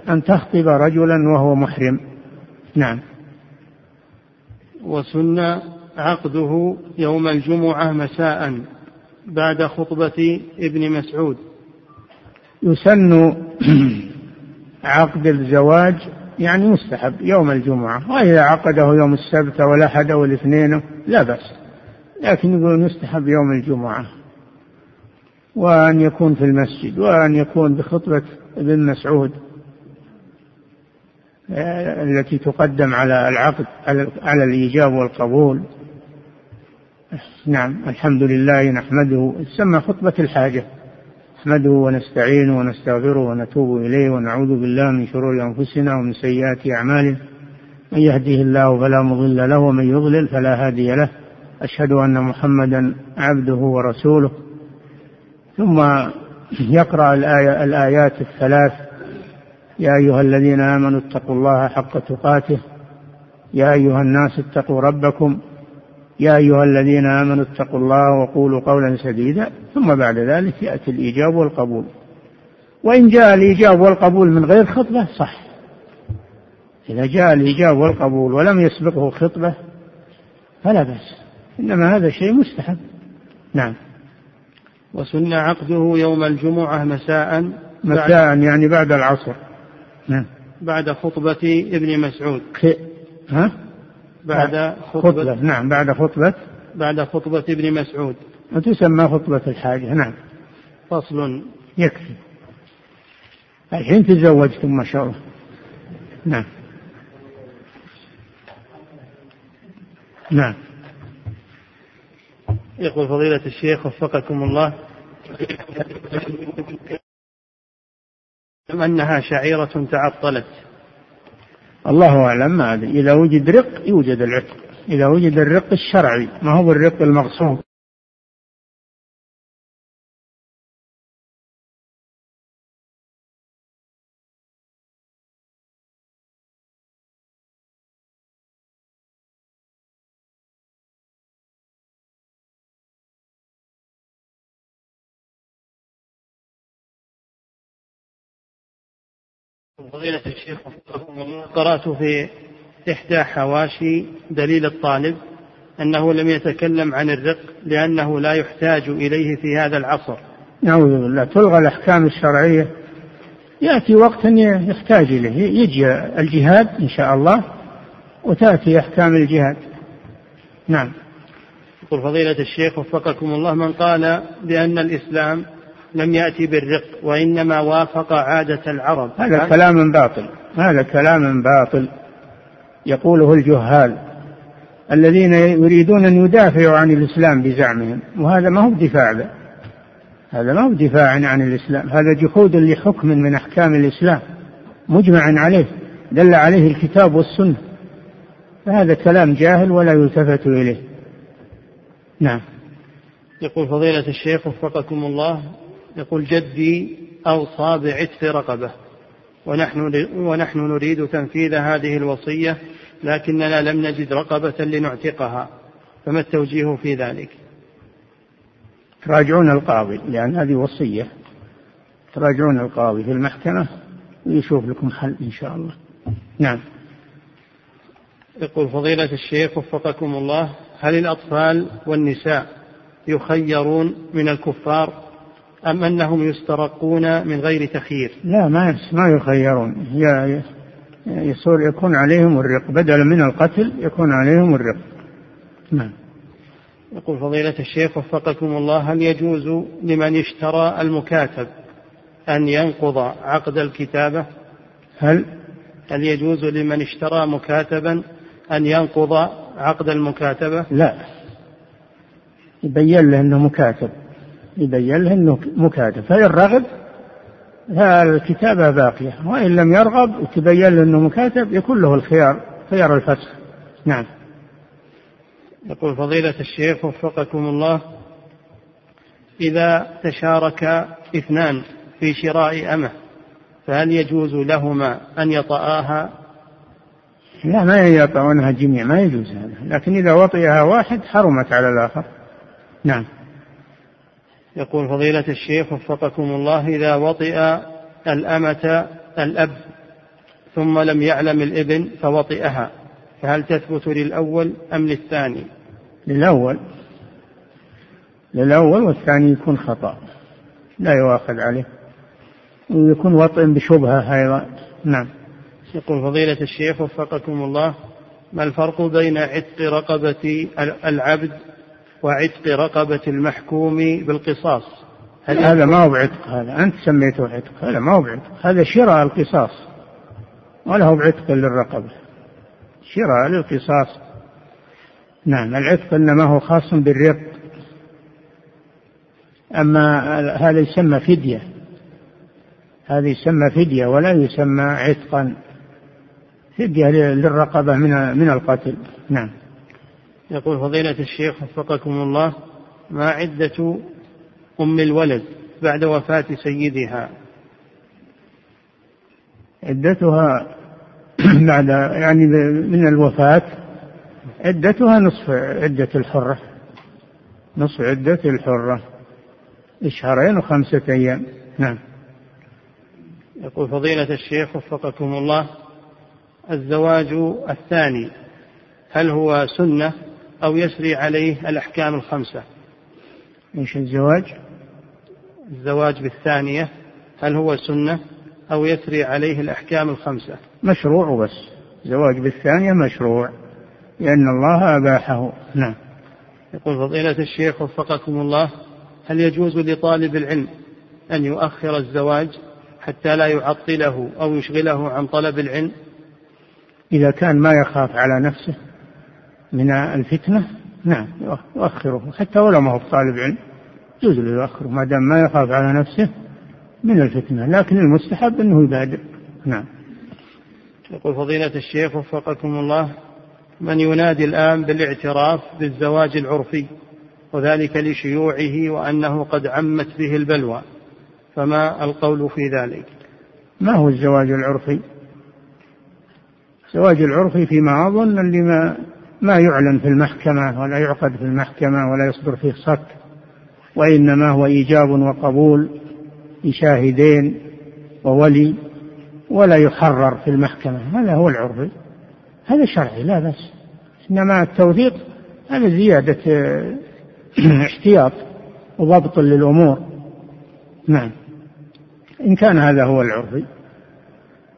أن تخطب رجلا وهو محرم. نعم. وسن عقده يوم الجمعة مساء بعد خطبة ابن مسعود. يسن (clears throat) عقد الزواج يعني مستحب يوم الجمعة. وإذا عقده يوم السبت أو الأحد أو الاثنين لا بأس. لكن يقول يستحب يوم الجمعة. وأن يكون في المسجد وأن يكون بخطبة ابن مسعود آه، التي تقدم على العقد على الإيجاب والقبول. نعم الحمد لله نحمده. تسمى خطبة الحاجة. نحمده ونستعينه ونستغفره ونتوب إليه ونعوذ بالله من شرور أنفسنا ومن سيئات أعمالنا. من يهده الله فلا مضل له ومن يضلل فلا هادي له. أشهد أن محمدا عبده ورسوله. ثم يقرأ الآية الآيات الثلاث. يا أيها الذين آمنوا اتقوا الله حق تقاته. يا أيها الناس اتقوا ربكم. يا أيها الذين آمنوا اتقوا الله وقولوا قولا سديدا ثم بعد ذلك يأتي الإيجاب والقبول. وإن جاء الإيجاب والقبول من غير خطبة صح. إذا جاء الإيجاب والقبول ولم يسبقه خطبة فلا بأس. إنما هذا شيء مستحب. نعم. وسن عقده يوم الجمعة مساء مساء يعني بعد العصر. نعم. بعد خطبة ابن مسعود. ها؟ بعد خطبة, خطبة. نعم بعد خطبة. بعد خطبة ابن مسعود. وتسمى خطبة الحاجة نعم. فصل. يكفي. الحين تزوجتم ما شاء الله. نعم. نعم. يقول فضيلة الشيخ وفقكم الله. أنها شعيرة تعطلت؟ الله أعلم ما أدري. إذا وجد رق يوجد العتق. إذا وجد الرق الشرعي ما هو الرق المغصوب؟ فضيلة الشيخ قرأت في إحدى حواشي دليل الطالب أنه لم يتكلم عن الرق لأنه لا يحتاج إليه في هذا العصر. نعوذ بالله. تلغى الأحكام الشرعية. يأتي وقت يحتاج إليه. يجي الجهاد إن شاء الله وتأتي أحكام الجهاد. نعم. يقول فضيلة الشيخ وفقكم الله من قال بأن الإسلام لم يأتي بالرق وإنما وافق عادة العرب. هذا كلام باطل هذا كلام باطل يقوله الجهال الذين يريدون أن يدافعوا عن الإسلام بزعمهم وهذا ما هو بدفاع به هذا ما هو دفاع عن الإسلام هذا جحود لحكم من أحكام الإسلام مجمع عليه دل عليه الكتاب والسنة فهذا كلام جاهل ولا يلتفت إليه. نعم. يقول فضيلة الشيخ وفقكم الله يقول جدي أوصى بعتق رقبة. ونحن ونحن نريد تنفيذ هذه الوصية لكننا لم نجد رقبة لنعتقها. فما التوجيه في ذلك؟ تراجعون القاضي لأن هذه وصية. تراجعون القاضي في المحكمة ويشوف لكم حل إن شاء الله. نعم. يقول فضيلة الشيخ وفقكم الله هل الأطفال والنساء يخيرون من الكفار أم أنهم يسترقون من غير تخيير؟ لا ما ما يخيرون. يصير يكون عليهم الرق. بدلا من القتل يكون عليهم الرق. نعم. يقول فضيلة الشيخ وفقكم الله هل يجوز لمن اشترى المكاتب أن ينقض عقد الكتابة؟ هل؟ هل يجوز لمن اشترى مكاتبا أن ينقض عقد المكاتبة؟ لا. يبين له أنه مكاتب. يبين له أنه مكاتب فإن رغب فالكتابة باقية. وإن لم يرغب وتبين له أنه مكاتب يكون له الخيار خيار الفسخ. نعم. يقول فضيلة الشيخ وفقكم الله إذا تشارك اثنان في شراء أمة فهل يجوز لهما أن يطآها؟ لا ما يطعونها جميع ما يجوز هذا. لكن إذا وطئها واحد حرمت على الآخر. نعم. يقول فضيلة الشيخ وفقكم الله إذا وطئ الأمة الأب ثم لم يعلم الإبن فوطئها فهل تثبت للأول أم للثاني؟ للأول. للأول والثاني يكون خطأ لا يؤاخذ عليه. ويكون وطئ بشبهة أيضا. نعم. يقول فضيلة الشيخ وفقكم الله ما الفرق بين عتق رقبة العبد وعتق رقبة المحكوم بالقصاص. هل هذا ما هو بعتق هذا أنت سميته عتق هذا ما هو بعتق هذا شراء القصاص ولا هو بعتق للرقبة. شراء للقصاص. نعم العتق إنما هو خاص بالرق. أما هذا يسمى فدية. هذا يسمى فدية ولا يسمى عتقا. فدية للرقبة من من القتل. نعم. يقول فضيلة الشيخ وفقكم الله ما عدة أم الولد بعد وفاة سيدها؟ عدتها (clears throat) بعد يعني من الوفاة عدتها نصف عدة الحرة نصف عدة الحرة شهرين وخمسة أيام. نعم. يقول فضيلة الشيخ وفقكم الله الزواج الثاني هل هو سنة أو يسري عليه الأحكام الخمسة. إيش الزواج؟ الزواج بالثانية هل هو سنة أو يسري عليه الأحكام الخمسة؟ مشروع وبس زواج بالثانية مشروع لأن الله أباحه. نعم. يقول فضيلة الشيخ وفقكم الله هل يجوز لطالب العلم أن يؤخر الزواج حتى لا يعطله أو يشغله عن طلب العلم؟ إذا كان ما يخاف على نفسه. من الفتنة؟ نعم يؤخره حتى ولو ما هو طالب علم يجوز له يؤخره ما دام ما يخاف على نفسه من الفتنة. لكن المستحب أنه يبادر. نعم. يقول فضيلة الشيخ وفقكم الله من ينادي الآن بالاعتراف بالزواج العرفي وذلك لشيوعه وأنه قد عمت به البلوى فما القول في ذلك؟ ما هو الزواج العرفي؟ الزواج العرفي فيما أظن اللي ما ما يعلن في المحكمة ولا يعقد في المحكمة ولا يصدر فيه صك وإنما هو إيجاب وقبول بشاهدين وولي ولا يحرر في المحكمة. هذا هو العرفي هذا شرعي لا بس إنما التوثيق هذا زيادة (clears throat) احتياط وضبط للأمور. نعم. إن كان هذا هو العرفي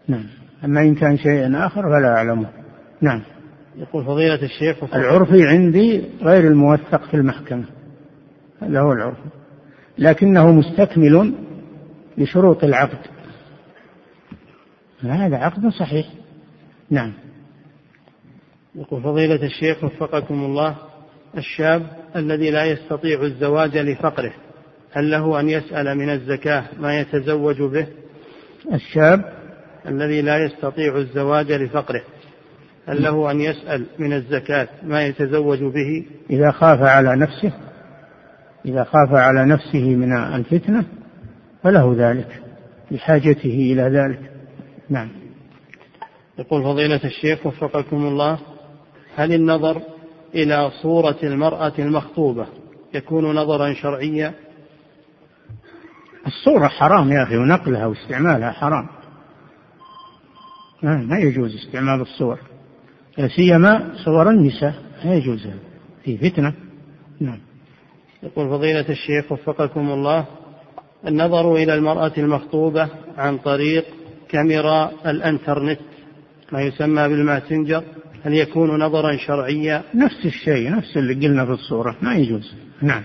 نعم. أما إن كان شيء آخر فلا أعلمه. نعم. يقول فضيلة الشيخ العرفي عندي غير الموثق في المحكمة. هذا هو العرفي. لكنه مستكمل لشروط العقد. هذا عقد صحيح. نعم. يقول فضيلة الشيخ وفقكم الله الشاب الذي لا يستطيع الزواج لفقره هل له أن يسأل من الزكاة ما يتزوج به؟ الشاب الذي لا يستطيع الزواج لفقره. هل له أن يسأل من الزكاة ما يتزوج به؟ إذا خاف على نفسه إذا خاف على نفسه من الفتنة فله ذلك لحاجته إلى ذلك. نعم. يقول فضيلة الشيخ وفقكم الله هل النظر إلى صورة المرأة المخطوبة يكون نظرا شرعيا؟ الصورة حرام يا أخي ونقلها واستعمالها حرام. ما يجوز استعمال الصور. لا سيما صور النساء لا يجوز. في فتنة. نعم. يقول فضيلة الشيخ وفقكم الله النظر إلى المرأة المخطوبة عن طريق كاميرا الإنترنت ما يسمى بالماسنجر هل يكون نظرا شرعيا؟ نفس الشيء نفس اللي قلنا في الصورة ما يجوز. نعم.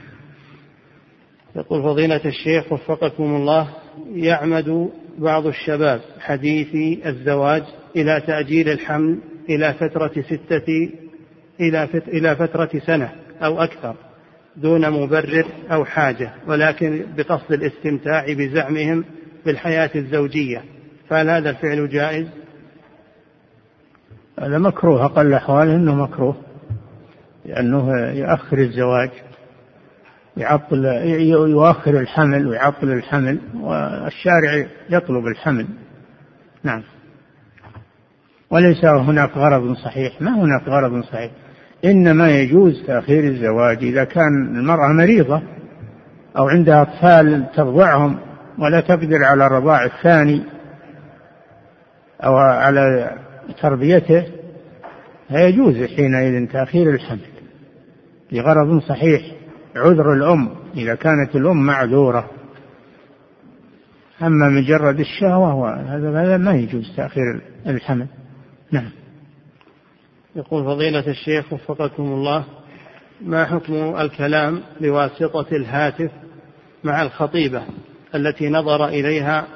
يقول فضيلة الشيخ وفقكم الله يعمد بعض الشباب حديثي الزواج إلى تأجيل الحمل إلى فترة ستة إلى إلى فترة سنة أو أكثر دون مبرر أو حاجة ولكن بقصد الاستمتاع بزعمهم بالحياة الزوجية. فهل هذا الفعل جائز؟ هذا مكروه أقل الأحوال أنه مكروه لأنه يؤخر الزواج يعطل يؤخر الحمل ويعطل الحمل والشارع يطلب الحمل. نعم. وليس هناك غرض صحيح. ما هناك غرض صحيح؟ إنما يجوز تأخير الزواج إذا كان المرأة مريضة أو عندها أطفال ترضعهم ولا تقدر على الرضاع الثاني أو على تربيته فيجوز حينئذ تأخير الحمل لغرض صحيح. عذر الأم إذا كانت الأم معذورة. أما مجرد الشهوة هذا ما يجوز تأخير الحمل. نعم. يقول فضيلة الشيخ وفقكم الله ما حكم الكلام بواسطة الهاتف مع الخطيبة التي نظر إليها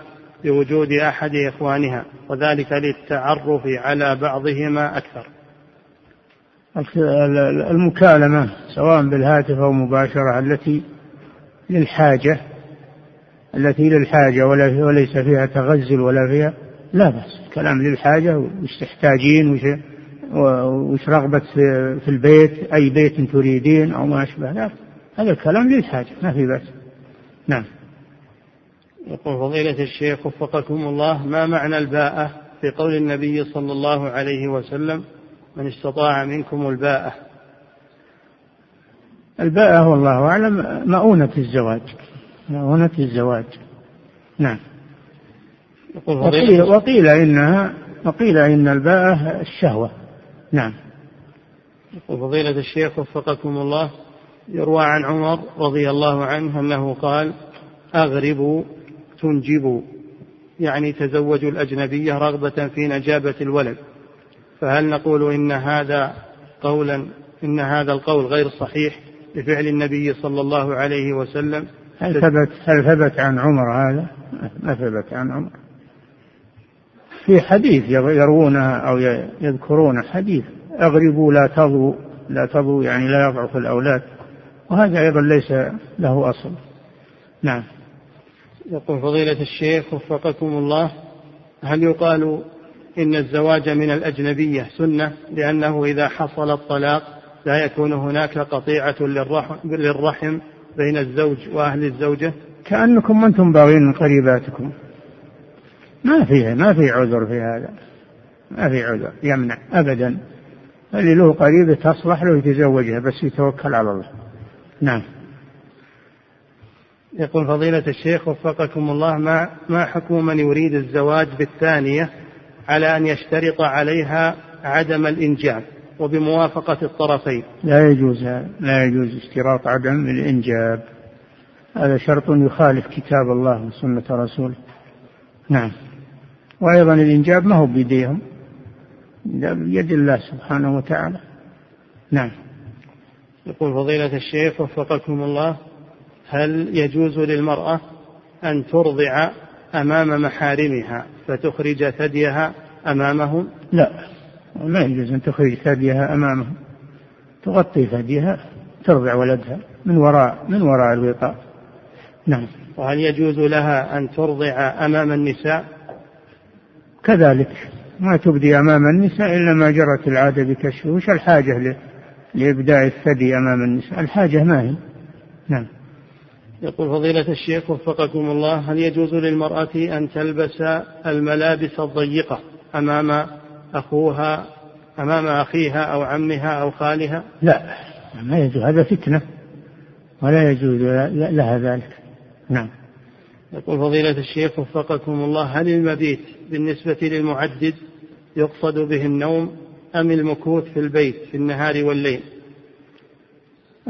بوجود أحد إخوانها وذلك للتعرف على بعضهما أكثر؟ المكالمة سواء بالهاتف أو مباشرة التي للحاجة التي للحاجة وليس فيها تغزل ولا فيها لا بأس. كلام للحاجة وش تحتاجين وش وش رغبة في البيت أي بيت تريدين أو ما أشبه ذلك. هذا الكلام للحاجة ما في بأس. نعم. يقول فضيلة الشيخ وفقكم الله ما معنى الباءة في قول النبي صلى الله عليه وسلم؟ من استطاع منكم الباءة. الباءة والله أعلم مؤونة الزواج. مؤونة الزواج. نعم. وقيل, وقيل إنها وقيل إن الباءة الشهوة. نعم. يقول فضيلة الشيخ وفقكم الله يروى عن عمر رضي الله عنه أنه قال أغربوا تنجبوا. يعني تزوجوا الأجنبية رغبة في نجابة الولد. فهل نقول إن هذا قولا إن هذا القول غير صحيح لفعل النبي صلى الله عليه وسلم؟ هل ثبت هل ثبت عن عمر هذا؟ ما ثبت عن عمر. في حديث يروونها أو يذكرون حديث أغربوا لا تضوا لا تضوا يعني لا يضعف الأولاد وهذا أيضا ليس له أصل. نعم. يقول فضيلة الشيخ وفقكم الله هل يقال إن الزواج من الأجنبية سنة لأنه إذا حصل الطلاق لا يكون هناك قطيعة للرحم بين الزوج وأهل الزوجة؟ كأنكم أنتم باغين قريباتكم. ما فيه ما في عذر في هذا. ما في عذر يمنع أبدا. اللي له قريبة تصلح له يتزوجها بس يتوكل على الله. نعم. يقول فضيلة الشيخ وفقكم الله ما ما حكم من يريد الزواج بالثانية على أن يشترط عليها عدم الإنجاب وبموافقة الطرفين؟ لا يجوز لا يجوز اشتراط عدم الإنجاب. هذا شرط يخالف كتاب الله وسنة رسوله. نعم. وأيضا الإنجاب ما هو بيديهم. بيد الله سبحانه وتعالى. نعم. يقول فضيلة الشيخ وفقكم الله هل يجوز للمرأة أن ترضع أمام محارمها فتخرج ثديها أمامهم؟ لا. ما يجوز أن تخرج ثديها أمامهم. تغطي ثديها ترضع ولدها من وراء من وراء الوطاء نعم. وهل يجوز لها أن ترضع أمام النساء؟ كذلك ما تبدي أمام النساء إلا ما جرت العادة بكشفه وش الحاجة لإبداء الثدي أمام النساء الحاجة ما هي. نعم. يقول فضيلة الشيخ وفقكم الله هل يجوز للمرأة أن تلبس الملابس الضيقة أمام أخوها أمام أخيها أو عمها أو خالها؟ لا ما يجوز هذا فتنة ولا يجوز لها ذلك. نعم. يقول فضيلة الشيخ وفقكم الله هل المبيت بالنسبة للمعدد يقصد به النوم أم المكوث في البيت في النهار والليل؟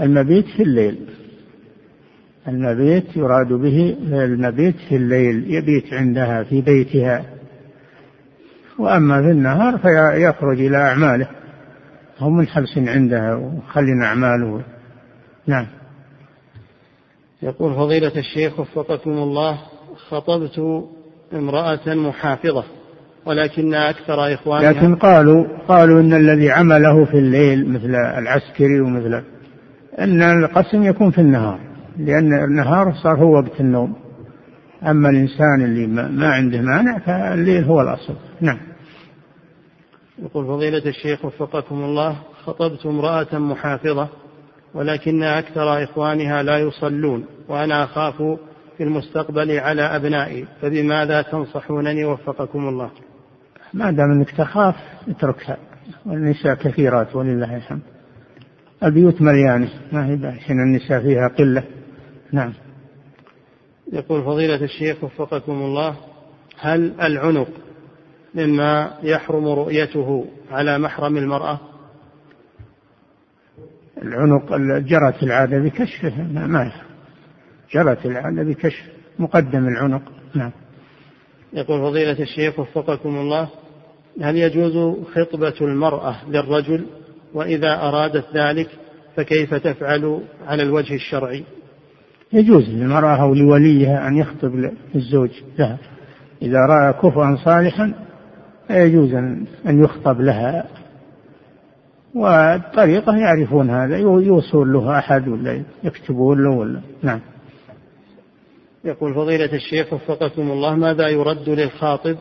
المبيت في الليل. المبيت يراد به المبيت في الليل يبيت عندها في بيتها. وأما في النهار فيخرج إلى أعماله. هو منحبس عندها وخلينا أعماله. نعم. يقول فضيلة الشيخ وفقكم الله خطبت امرأة محافظة ولكن أكثر إخوانها لكن قالوا قالوا إن الذي عمله في الليل مثل العسكري ومثل أن القسم يكون في النهار لأن النهار صار هو وقت النوم. أما الإنسان اللي ما عنده مانع فالليل هو الأصل. نعم. يقول فضيلة الشيخ وفقكم الله خطبت امرأة محافظة ولكن أكثر إخوانها لا يصلون وأنا أخاف في المستقبل على أبنائي فبماذا تنصحونني وفقكم الله؟ ما دام أنك تخاف اتركها والنساء كثيرات ولله الحمد. البيوت مليانة ما هي عشان النساء فيها قلة. نعم. يقول فضيلة الشيخ وفقكم الله هل العنق مما يحرم رؤيته على محرم المرأة؟ العنق جرت العادة بكشفه ما يحرم. جرت العادة بكشف مقدم العنق. نعم. يقول فضيلة الشيخ وفقكم الله هل يجوز خطبة المرأة للرجل؟ وإذا أرادت ذلك فكيف تفعل على الوجه الشرعي؟ يجوز للمرأة أو لوليها أن يخطب الزوج لها. إذا رأى كفوا صالحا يجوز أن يخطب لها. والطريقة يعرفون هذا يوصون له أحد ولا يكتبون له ولا نعم. يقول فضيلة الشيخ وفقكم الله ماذا يرد للخاطب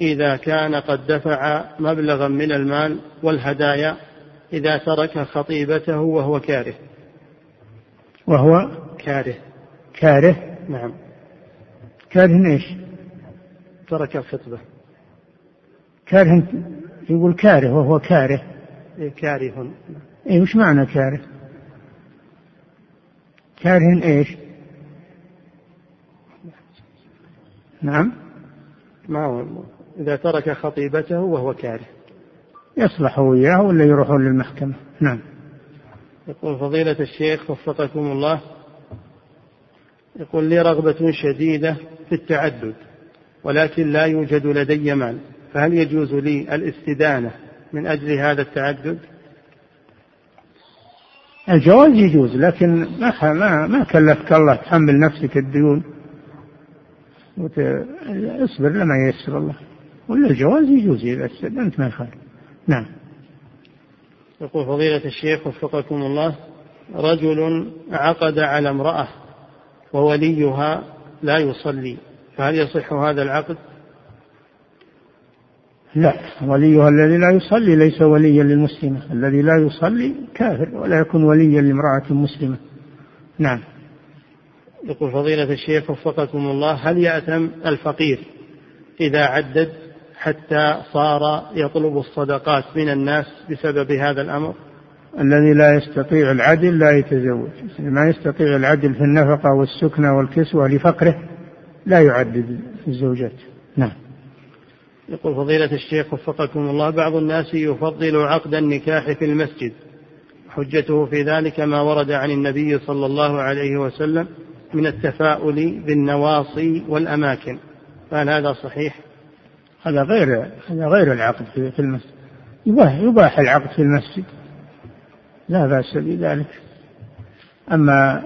إذا كان قد دفع مبلغا من المال والهدايا إذا ترك خطيبته وهو كاره؟ وهو كاره. كاره؟ نعم. كاره إيش؟ ترك الخطبة. كاره يقول كاره وهو كاره. إيه كاره. اي وش معنى كاره؟ كاره إيش؟ نعم. ما هو إذا ترك خطيبته وهو كاره. يصلح وياه ولا يروحون للمحكمة؟ نعم. يقول فضيلة الشيخ وفقكم الله يقول لي رغبة شديدة في التعدد ولكن لا يوجد لدي مال فهل يجوز لي الاستدانة من أجل هذا التعدد؟ الجواز يجوز لكن ما ما ما كلفك الله تحمل نفسك الديون. وت... اصبر لما ييسر الله. ولا الجواز يجوز إذا استدنت ما يخالف. نعم. يقول فضيلة الشيخ وفقكم الله رجل عقد على امرأة ووليها لا يصلي فهل يصح هذا العقد؟ لا وليها الذي لا يصلي ليس وليا للمسلمة. الذي لا يصلي كافر ولا يكون وليا لامرأة مسلمة. نعم. يقول فضيلة الشيخ وفقكم الله هل يأثم الفقير إذا عدد حتى صار يطلب الصدقات من الناس بسبب هذا الأمر؟ الذي لا يستطيع العدل لا يتزوج. ما يستطيع العدل في النفقة والسكنة والكسوة لفقره لا يعدد الزوجات. نعم. يقول فضيلة الشيخ وفقكم الله بعض الناس يفضل عقد النكاح في المسجد حجته في ذلك ما ورد عن النبي صلى الله عليه وسلم من التفاؤل بالنواصي والأماكن. فهل هذا صحيح؟ هذا غير هذا غير العقد في المسجد. يباح يباح العقد في المسجد. لا بأس بذلك. أما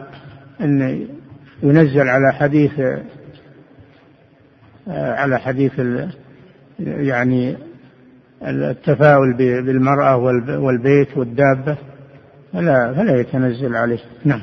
أن ينزل على حديث على حديث يعني التفاؤل بالمرأة والبيت والدابة فلا فلا يتنزل عليه. نعم.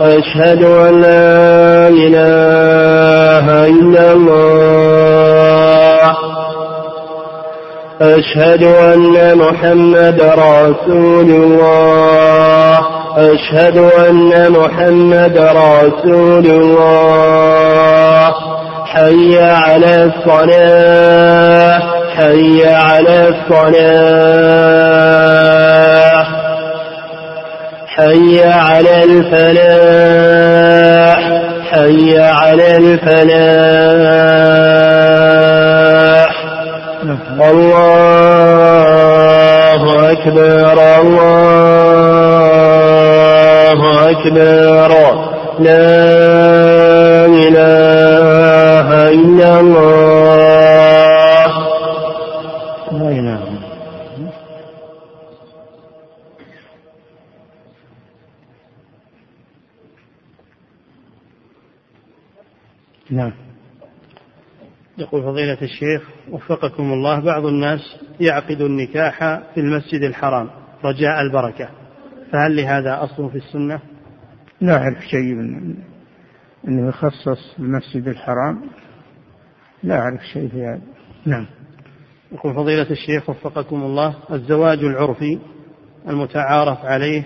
أشهد أن لا إله إلا الله. أشهد أن محمد رسول الله. أشهد أن محمد رسول الله. حي على الصلاة. حي على الصلاة. حي على الفلاح حي على الفلاح. الله أكبر الله أكبر. لا إله إلا الله لا إله نعم يقول فضيلة الشيخ وفقكم الله بعض الناس يعقد النكاح في المسجد الحرام رجاء البركة. فهل لهذا أصل في السنة؟ لا أعرف شيء من أنه يخصص المسجد الحرام. لا أعرف شيء في هذا. نعم. يقول فضيلة الشيخ وفقكم الله الزواج العرفي المتعارف عليه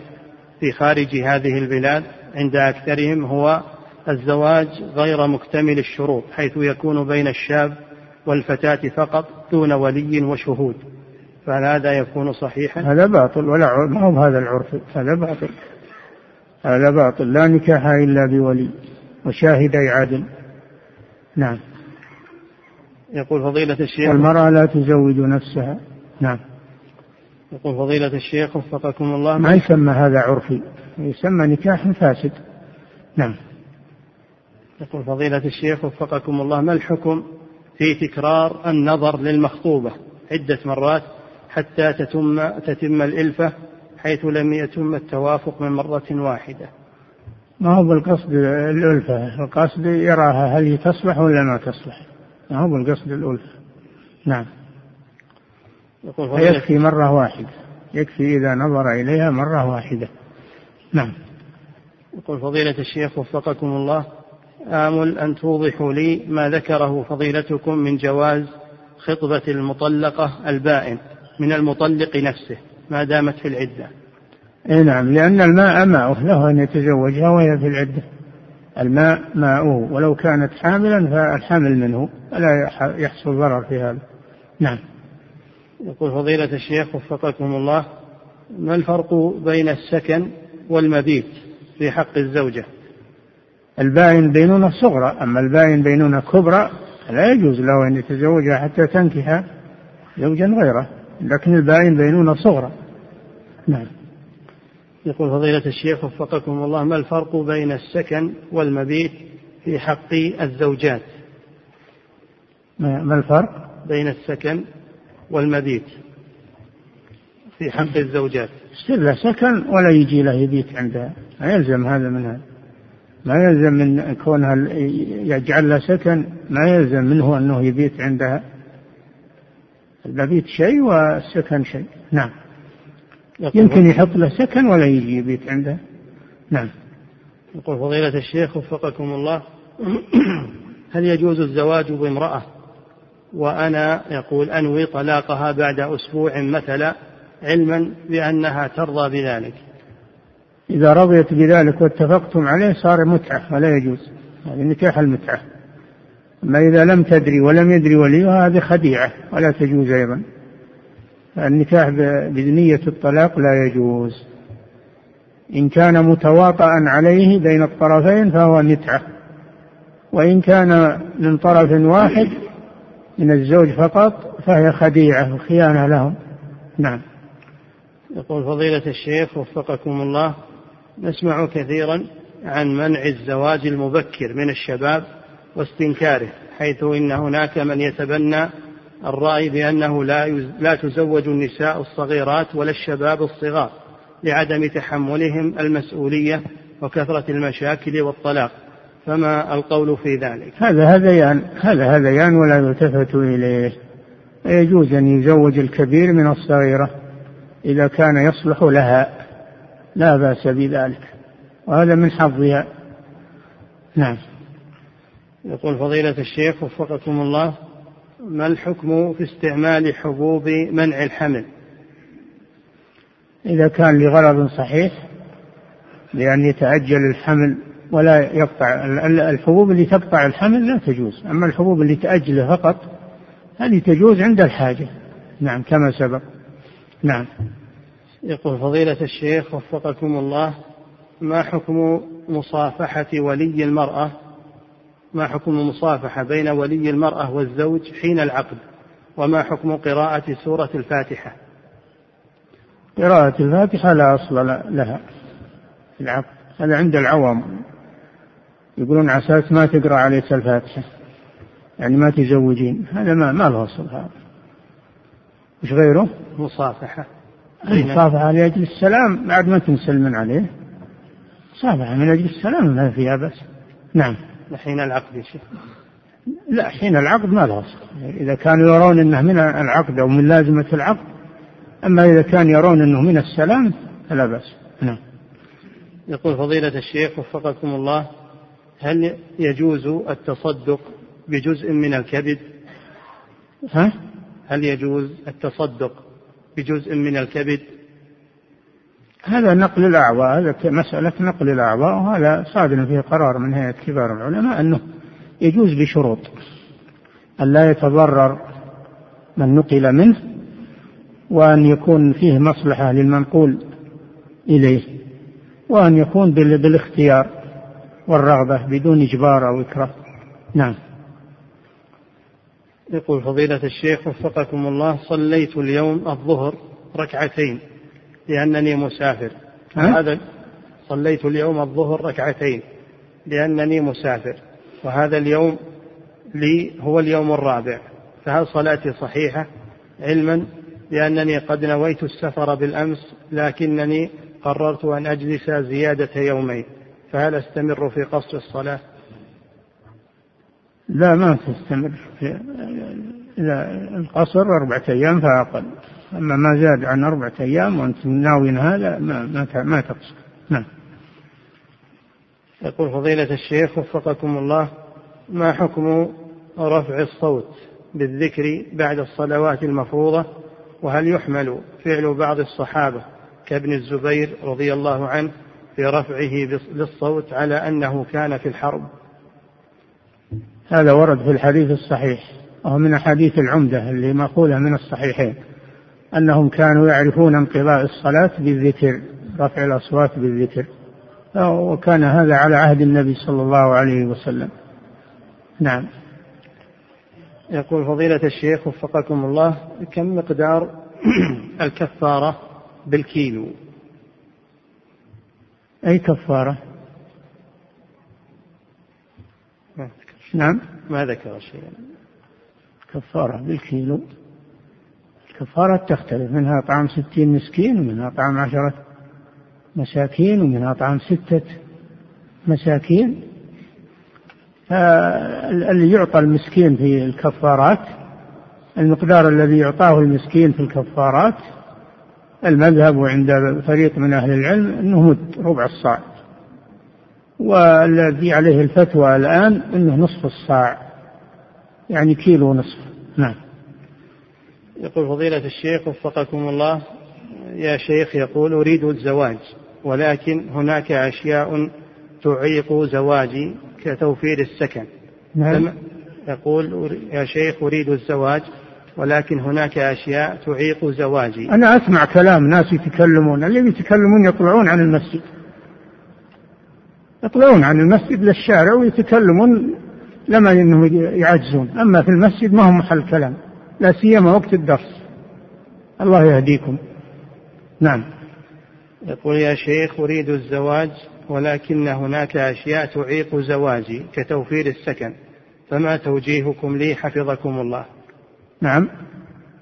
في خارج هذه البلاد عند أكثرهم هو الزواج غير مكتمل الشروط حيث يكون بين الشاب والفتاة فقط دون ولي وشهود. فهل هذا يكون صحيحا؟ هذا باطل ولا ما هو هذا العرف؟ هذا باطل. هذا باطل لا نكاح إلا بولي وشاهدي عدل. نعم. يقول فضيلة الشيخ. والمرأة لا تزوج نفسها. نعم. يقول فضيلة الشيخ وفقكم الله. ما يسمى هذا عرفي؟ يسمى نكاح فاسد. نعم. يقول فضيلة الشيخ وفقكم الله ما الحكم في تكرار النظر للمخطوبة؟ عدة مرات حتى تتم تتم الإلفة حيث لم يتم التوافق من مرة واحدة. ما هو بالقصد الألفة؟ القصد يراها هل هي تصلح ولا ما تصلح؟ ما هو بالقصد الألفة؟ نعم. يقول فيكفي مرة واحدة. يكفي إذا نظر إليها مرة واحدة. نعم. يقول فضيلة الشيخ وفقكم الله آمل أن توضحوا لي ما ذكره فضيلتكم من جواز خطبة المطلقة البائن من المطلق نفسه ما دامت في العدة. إي نعم لأن الماء ماؤه له أن يتزوجها وهي في العدة. الماء ماؤه ولو كانت حاملا فالحمل منه فلا يحصل ضرر في هذا. نعم. يقول فضيلة الشيخ وفقكم الله ما الفرق بين السكن والمبيت في حق الزوجة؟ الباين بينونة صغرى أما الباين بينونة كبرى لا يجوز له أن يتزوجها حتى تنكح زوجا غيره لكن الباين بينونة صغرى. نعم. يقول فضيلة الشيخ وفقكم الله ما الفرق بين السكن والمبيت في حق الزوجات؟ ما الفرق؟ بين السكن والمبيت في حق الزوجات. له سكن ولا يجي له يبيت عندها ما يلزم هذا من هذا. ما يلزم من كونها يجعل له سكن ما يلزم منه أنه يبيت عندها. المبيت شيء والسكن شيء. نعم. يمكن يحط له سكن ولا يجي يبيت عنده. نعم. يقول فضيلة الشيخ وفقكم الله (clears throat) هل يجوز الزواج بامرأة؟ وأنا يقول أنوي طلاقها بعد أسبوع مثلا علما بأنها ترضى بذلك. إذا رضيت بذلك واتفقتم عليه صار متعة ولا يجوز. هذه نكاح المتعة. أما إذا لم تدري ولم يدري وليها هذه خديعة ولا تجوز أيضا. النكاح بنية الطلاق لا يجوز. إن كان متواطئا عليه بين الطرفين فهو متعة. وإن كان من طرف واحد من الزوج فقط فهي خديعة وخيانة لهم. نعم. يقول فضيلة الشيخ وفقكم الله نسمع كثيرا عن منع الزواج المبكر من الشباب واستنكاره حيث إن هناك من يتبنى الرأي بأنه لا لا تزوج النساء الصغيرات ولا الشباب الصغار لعدم تحملهم المسؤولية وكثرة المشاكل والطلاق فما القول في ذلك؟ هذا هذيان هذا هذيان ولا يلتفت إليه يجوز أن يزوج الكبير من الصغيرة إذا كان يصلح لها لا بأس بذلك. وهذا من حظها نعم. يقول فضيلة الشيخ وفقكم الله ما الحكم في استعمال حبوب منع الحمل؟ إذا كان لغرض صحيح لأن يتأجل الحمل ولا يقطع الحبوب اللي تقطع الحمل لا تجوز. أما الحبوب اللي تأجله فقط هذه تجوز عند الحاجة. نعم كما سبق. نعم. يقول فضيلة الشيخ وفقكم الله ما حكم مصافحة ولي المرأة؟ ما حكم المصافحة بين ولي المرأة والزوج حين العقد؟ وما حكم قراءة سورة الفاتحة؟ قراءة الفاتحة لا أصل لها في العقد هذا عند العوام. يقولون على أساس ما تقرأ عليك الفاتحة يعني ما تزوجين هذا ما ما له أصل هذا. وش غيره؟ مصافحة. مصافحة لأجل السلام. بعد ما تنسلمن عليه. مصافحة من أجل السلام ما فيها بس نعم. حين العقد يا شيخ. لا حين العقد ما له إذا كانوا يرون أنه من العقد أو من لازمة العقد أما إذا كان يرون أنه من السلام فلا بأس. نعم. يقول فضيلة الشيخ وفقكم الله هل يجوز التصدق بجزء من الكبد؟ ها؟ هل يجوز التصدق بجزء من الكبد؟ هذا نقل الأعضاء هذا مسألة نقل الأعضاء وهذا صادر فيه قرار من هيئة كبار العلماء أنه يجوز بشروط. أن لا يتضرر من نقل منه وأن يكون فيه مصلحة للمنقول إليه وأن يكون بالاختيار والرغبة بدون إجبار أو إكراه. نعم. يقول فضيلة الشيخ وفقكم الله صليت اليوم الظهر ركعتين لأنني مسافر. هذا صليت اليوم الظهر ركعتين لأنني مسافر. وهذا اليوم لي هو اليوم الرابع. فهل صلاتي صحيحة؟ علما بأنني قد نويت السفر بالأمس لكنني قررت أن أجلس زيادة يومين. فهل أستمر في قصر الصلاة؟ لا ما تستمر في القصر أربعة أيام فأقل. أما ما زاد عن أربعة أيام وأنت ناوي هذا ما ما ما تقصر. نعم. يقول فضيلة الشيخ وفقكم الله ما حكم رفع الصوت بالذكر بعد الصلوات المفروضة؟ وهل يحمل فعل بعض الصحابة كابن الزبير رضي الله عنه في رفعه للصوت على أنه كان في الحرب؟ هذا ورد في الحديث الصحيح وهو من أحاديث العمدة اللي مأخوذة من الصحيحين أنهم كانوا يعرفون انقضاء الصلاة بالذكر رفع الأصوات بالذكر وكان هذا على عهد النبي صلى الله عليه وسلم. نعم. يقول فضيلة الشيخ وفقكم الله كم مقدار (clears throat) الكفارة بالكيلو؟ أي كفارة ما نعم. ما ذكر شيئا. كفارة بالكيلو. الكفارة تختلف منها طعام ستين مسكين ومنها طعام عشرة مساكين ومنها طعام ستة مساكين. اللي يعطى المسكين في الكفارات المقدار الذي يعطاه المسكين في الكفارات المذهب عند فريق من أهل العلم أنه مد ربع الصاع. والذي عليه الفتوى الآن أنه نصف الصاع يعني كيلو ونصف. نعم. يقول فضيلة الشيخ وفقكم الله يا شيخ يقول أريد الزواج ولكن هناك أشياء تعيق زواجي كتوفير السكن. نعم. يقول يا شيخ أريد الزواج ولكن هناك أشياء تعيق زواجي. أنا أسمع كلام ناس يتكلمون اللي يتكلمون يطلعون عن المسجد. يطلعون عن المسجد للشارع ويتكلمون لما إنهم يعجزون. أما في المسجد ما هو محل كلام لا سيما وقت الدرس. الله يهديكم. نعم. يقول يا شيخ أريد الزواج ولكن هناك أشياء تعيق زواجي كتوفير السكن فما توجيهكم لي؟ حفظكم الله. نعم.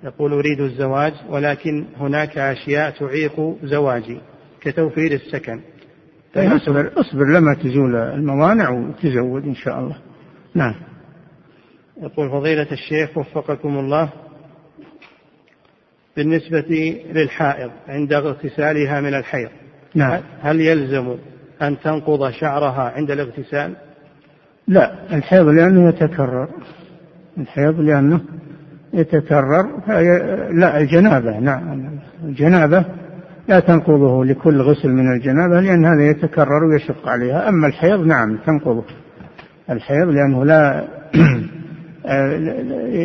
يقول أريد الزواج ولكن هناك أشياء تعيق زواجي كتوفير السكن. اصبر اصبر لما تزول الموانع وتزود إن شاء الله. نعم. يقول فضيلة الشيخ وفقكم الله بالنسبة للحائض عند اغتسالها من الحيض نعم. هل يلزم أن تنقض شعرها عند الاغتسال؟ لا الحيض لأنه يتكرر. الحيض لأنه يتكرر لا الجنابة نعم. الجنابة لا تنقضه لكل غسل من الجنابة لأن هذا يتكرر ويشق عليها. أما الحيض نعم تنقضه. الحيض لأنه لا (clears throat)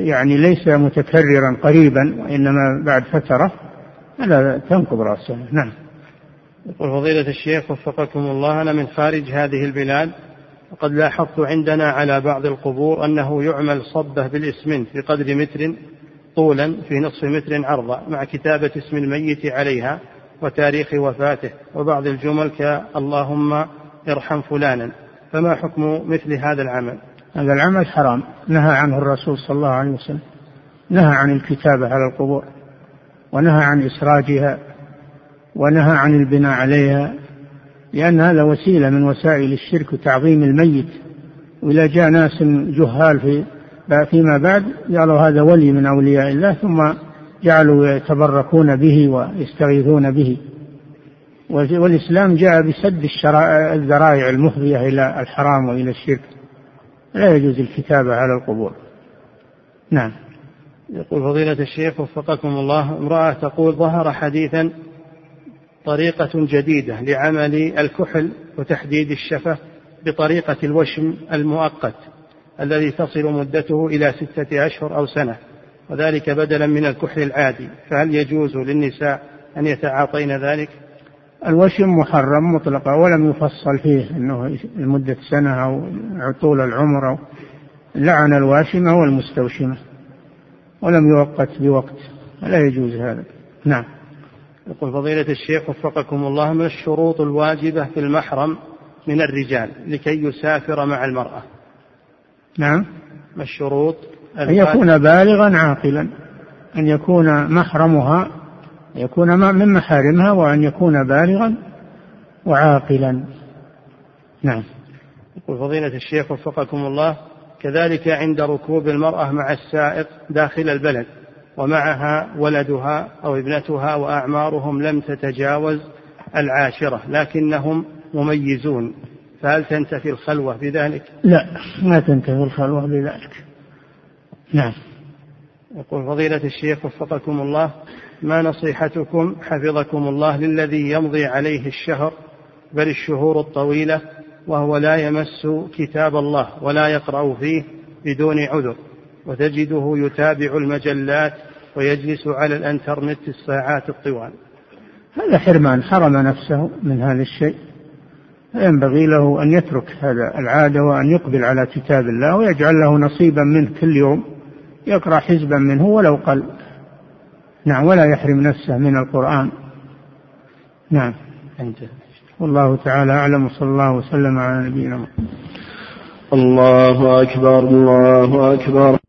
يعني ليس متكررا قريبا وإنما بعد فترة هذا تنقض رأسه. نعم. يقول فضيلة الشيخ وفقكم الله أنا من خارج هذه البلاد وقد لاحظت عندنا على بعض القبور أنه يعمل صبة بالإسمنت بقدر متر طولا في نصف متر عرضا مع كتابة اسم الميت عليها. وتاريخ وفاته وبعض الجمل كاللهم ارحم فلانا. فما حكم مثل هذا العمل؟ هذا العمل حرام. نهى عنه الرسول صلى الله عليه وسلم. نهى عن الكتابة على القبور. ونهى عن إسراجها. ونهى عن البناء عليها. لأن هذا وسيلة من وسائل الشرك وتعظيم الميت. وإذا جاء ناس جهال في فيما بعد قالوا هذا ولي من أولياء الله ثم جعلوا يتبركون به ويستغيثون به. والإسلام جاء بسد الذرائع المفضية إلى الحرام وإلى الشرك. لا يجوز الكتابة على القبور. نعم. يقول فضيلة الشيخ وفقكم الله امرأة تقول ظهر حديثا طريقة جديدة لعمل الكحل وتحديد الشفة بطريقة الوشم المؤقت الذي تصل مدته إلى ستة أشهر أو سنة. وذلك بدلا من الكحل العادي. فهل يجوز للنساء أن يتعاطين ذلك؟ الوشم محرم مطلقا ولم يفصل فيه أنه لمدة سنة أو طول العمر أو لعن الواشمة والمستوشمة ولم يوقت بوقت. لا يجوز هذا. نعم. يقول فضيلة الشيخ وفقكم الله من الشروط الواجبة في المحرم من الرجال لكي يسافر مع المرأة؟ نعم. ما الشروط؟ أن يكون بالغا عاقلا أن يكون محرمها يكون من محارمها وأن يكون بالغا وعاقلا. نعم. يقول فضيلة الشيخ وفقكم الله كذلك عند ركوب المرأة مع السائق داخل البلد ومعها ولدها أو ابنتها وأعمارهم لم تتجاوز العاشرة لكنهم مميزون فهل تنتفي الخلوة بذلك؟ لا ما تنتفي الخلوة بذلك. نعم. يقول فضيلة الشيخ وفقكم الله ما نصيحتكم حفظكم الله للذي يمضي عليه الشهر بل الشهور الطويلة وهو لا يمس كتاب الله ولا يقرأ فيه بدون عذر وتجده يتابع المجلات ويجلس على الانترنت الساعات الطوال. هذا حرمان حرم نفسه من هذا الشيء. فينبغي له أن يترك هذا العادة وأن يقبل على كتاب الله ويجعل له نصيبا منه كل يوم. يقرأ حزبا منه ولو قل. نعم ولا يحرم نفسه من القرآن. نعم. أنت. والله تعالى أعلم وصلى الله وسلم على نبينا محمد. الله أكبر الله أكبر.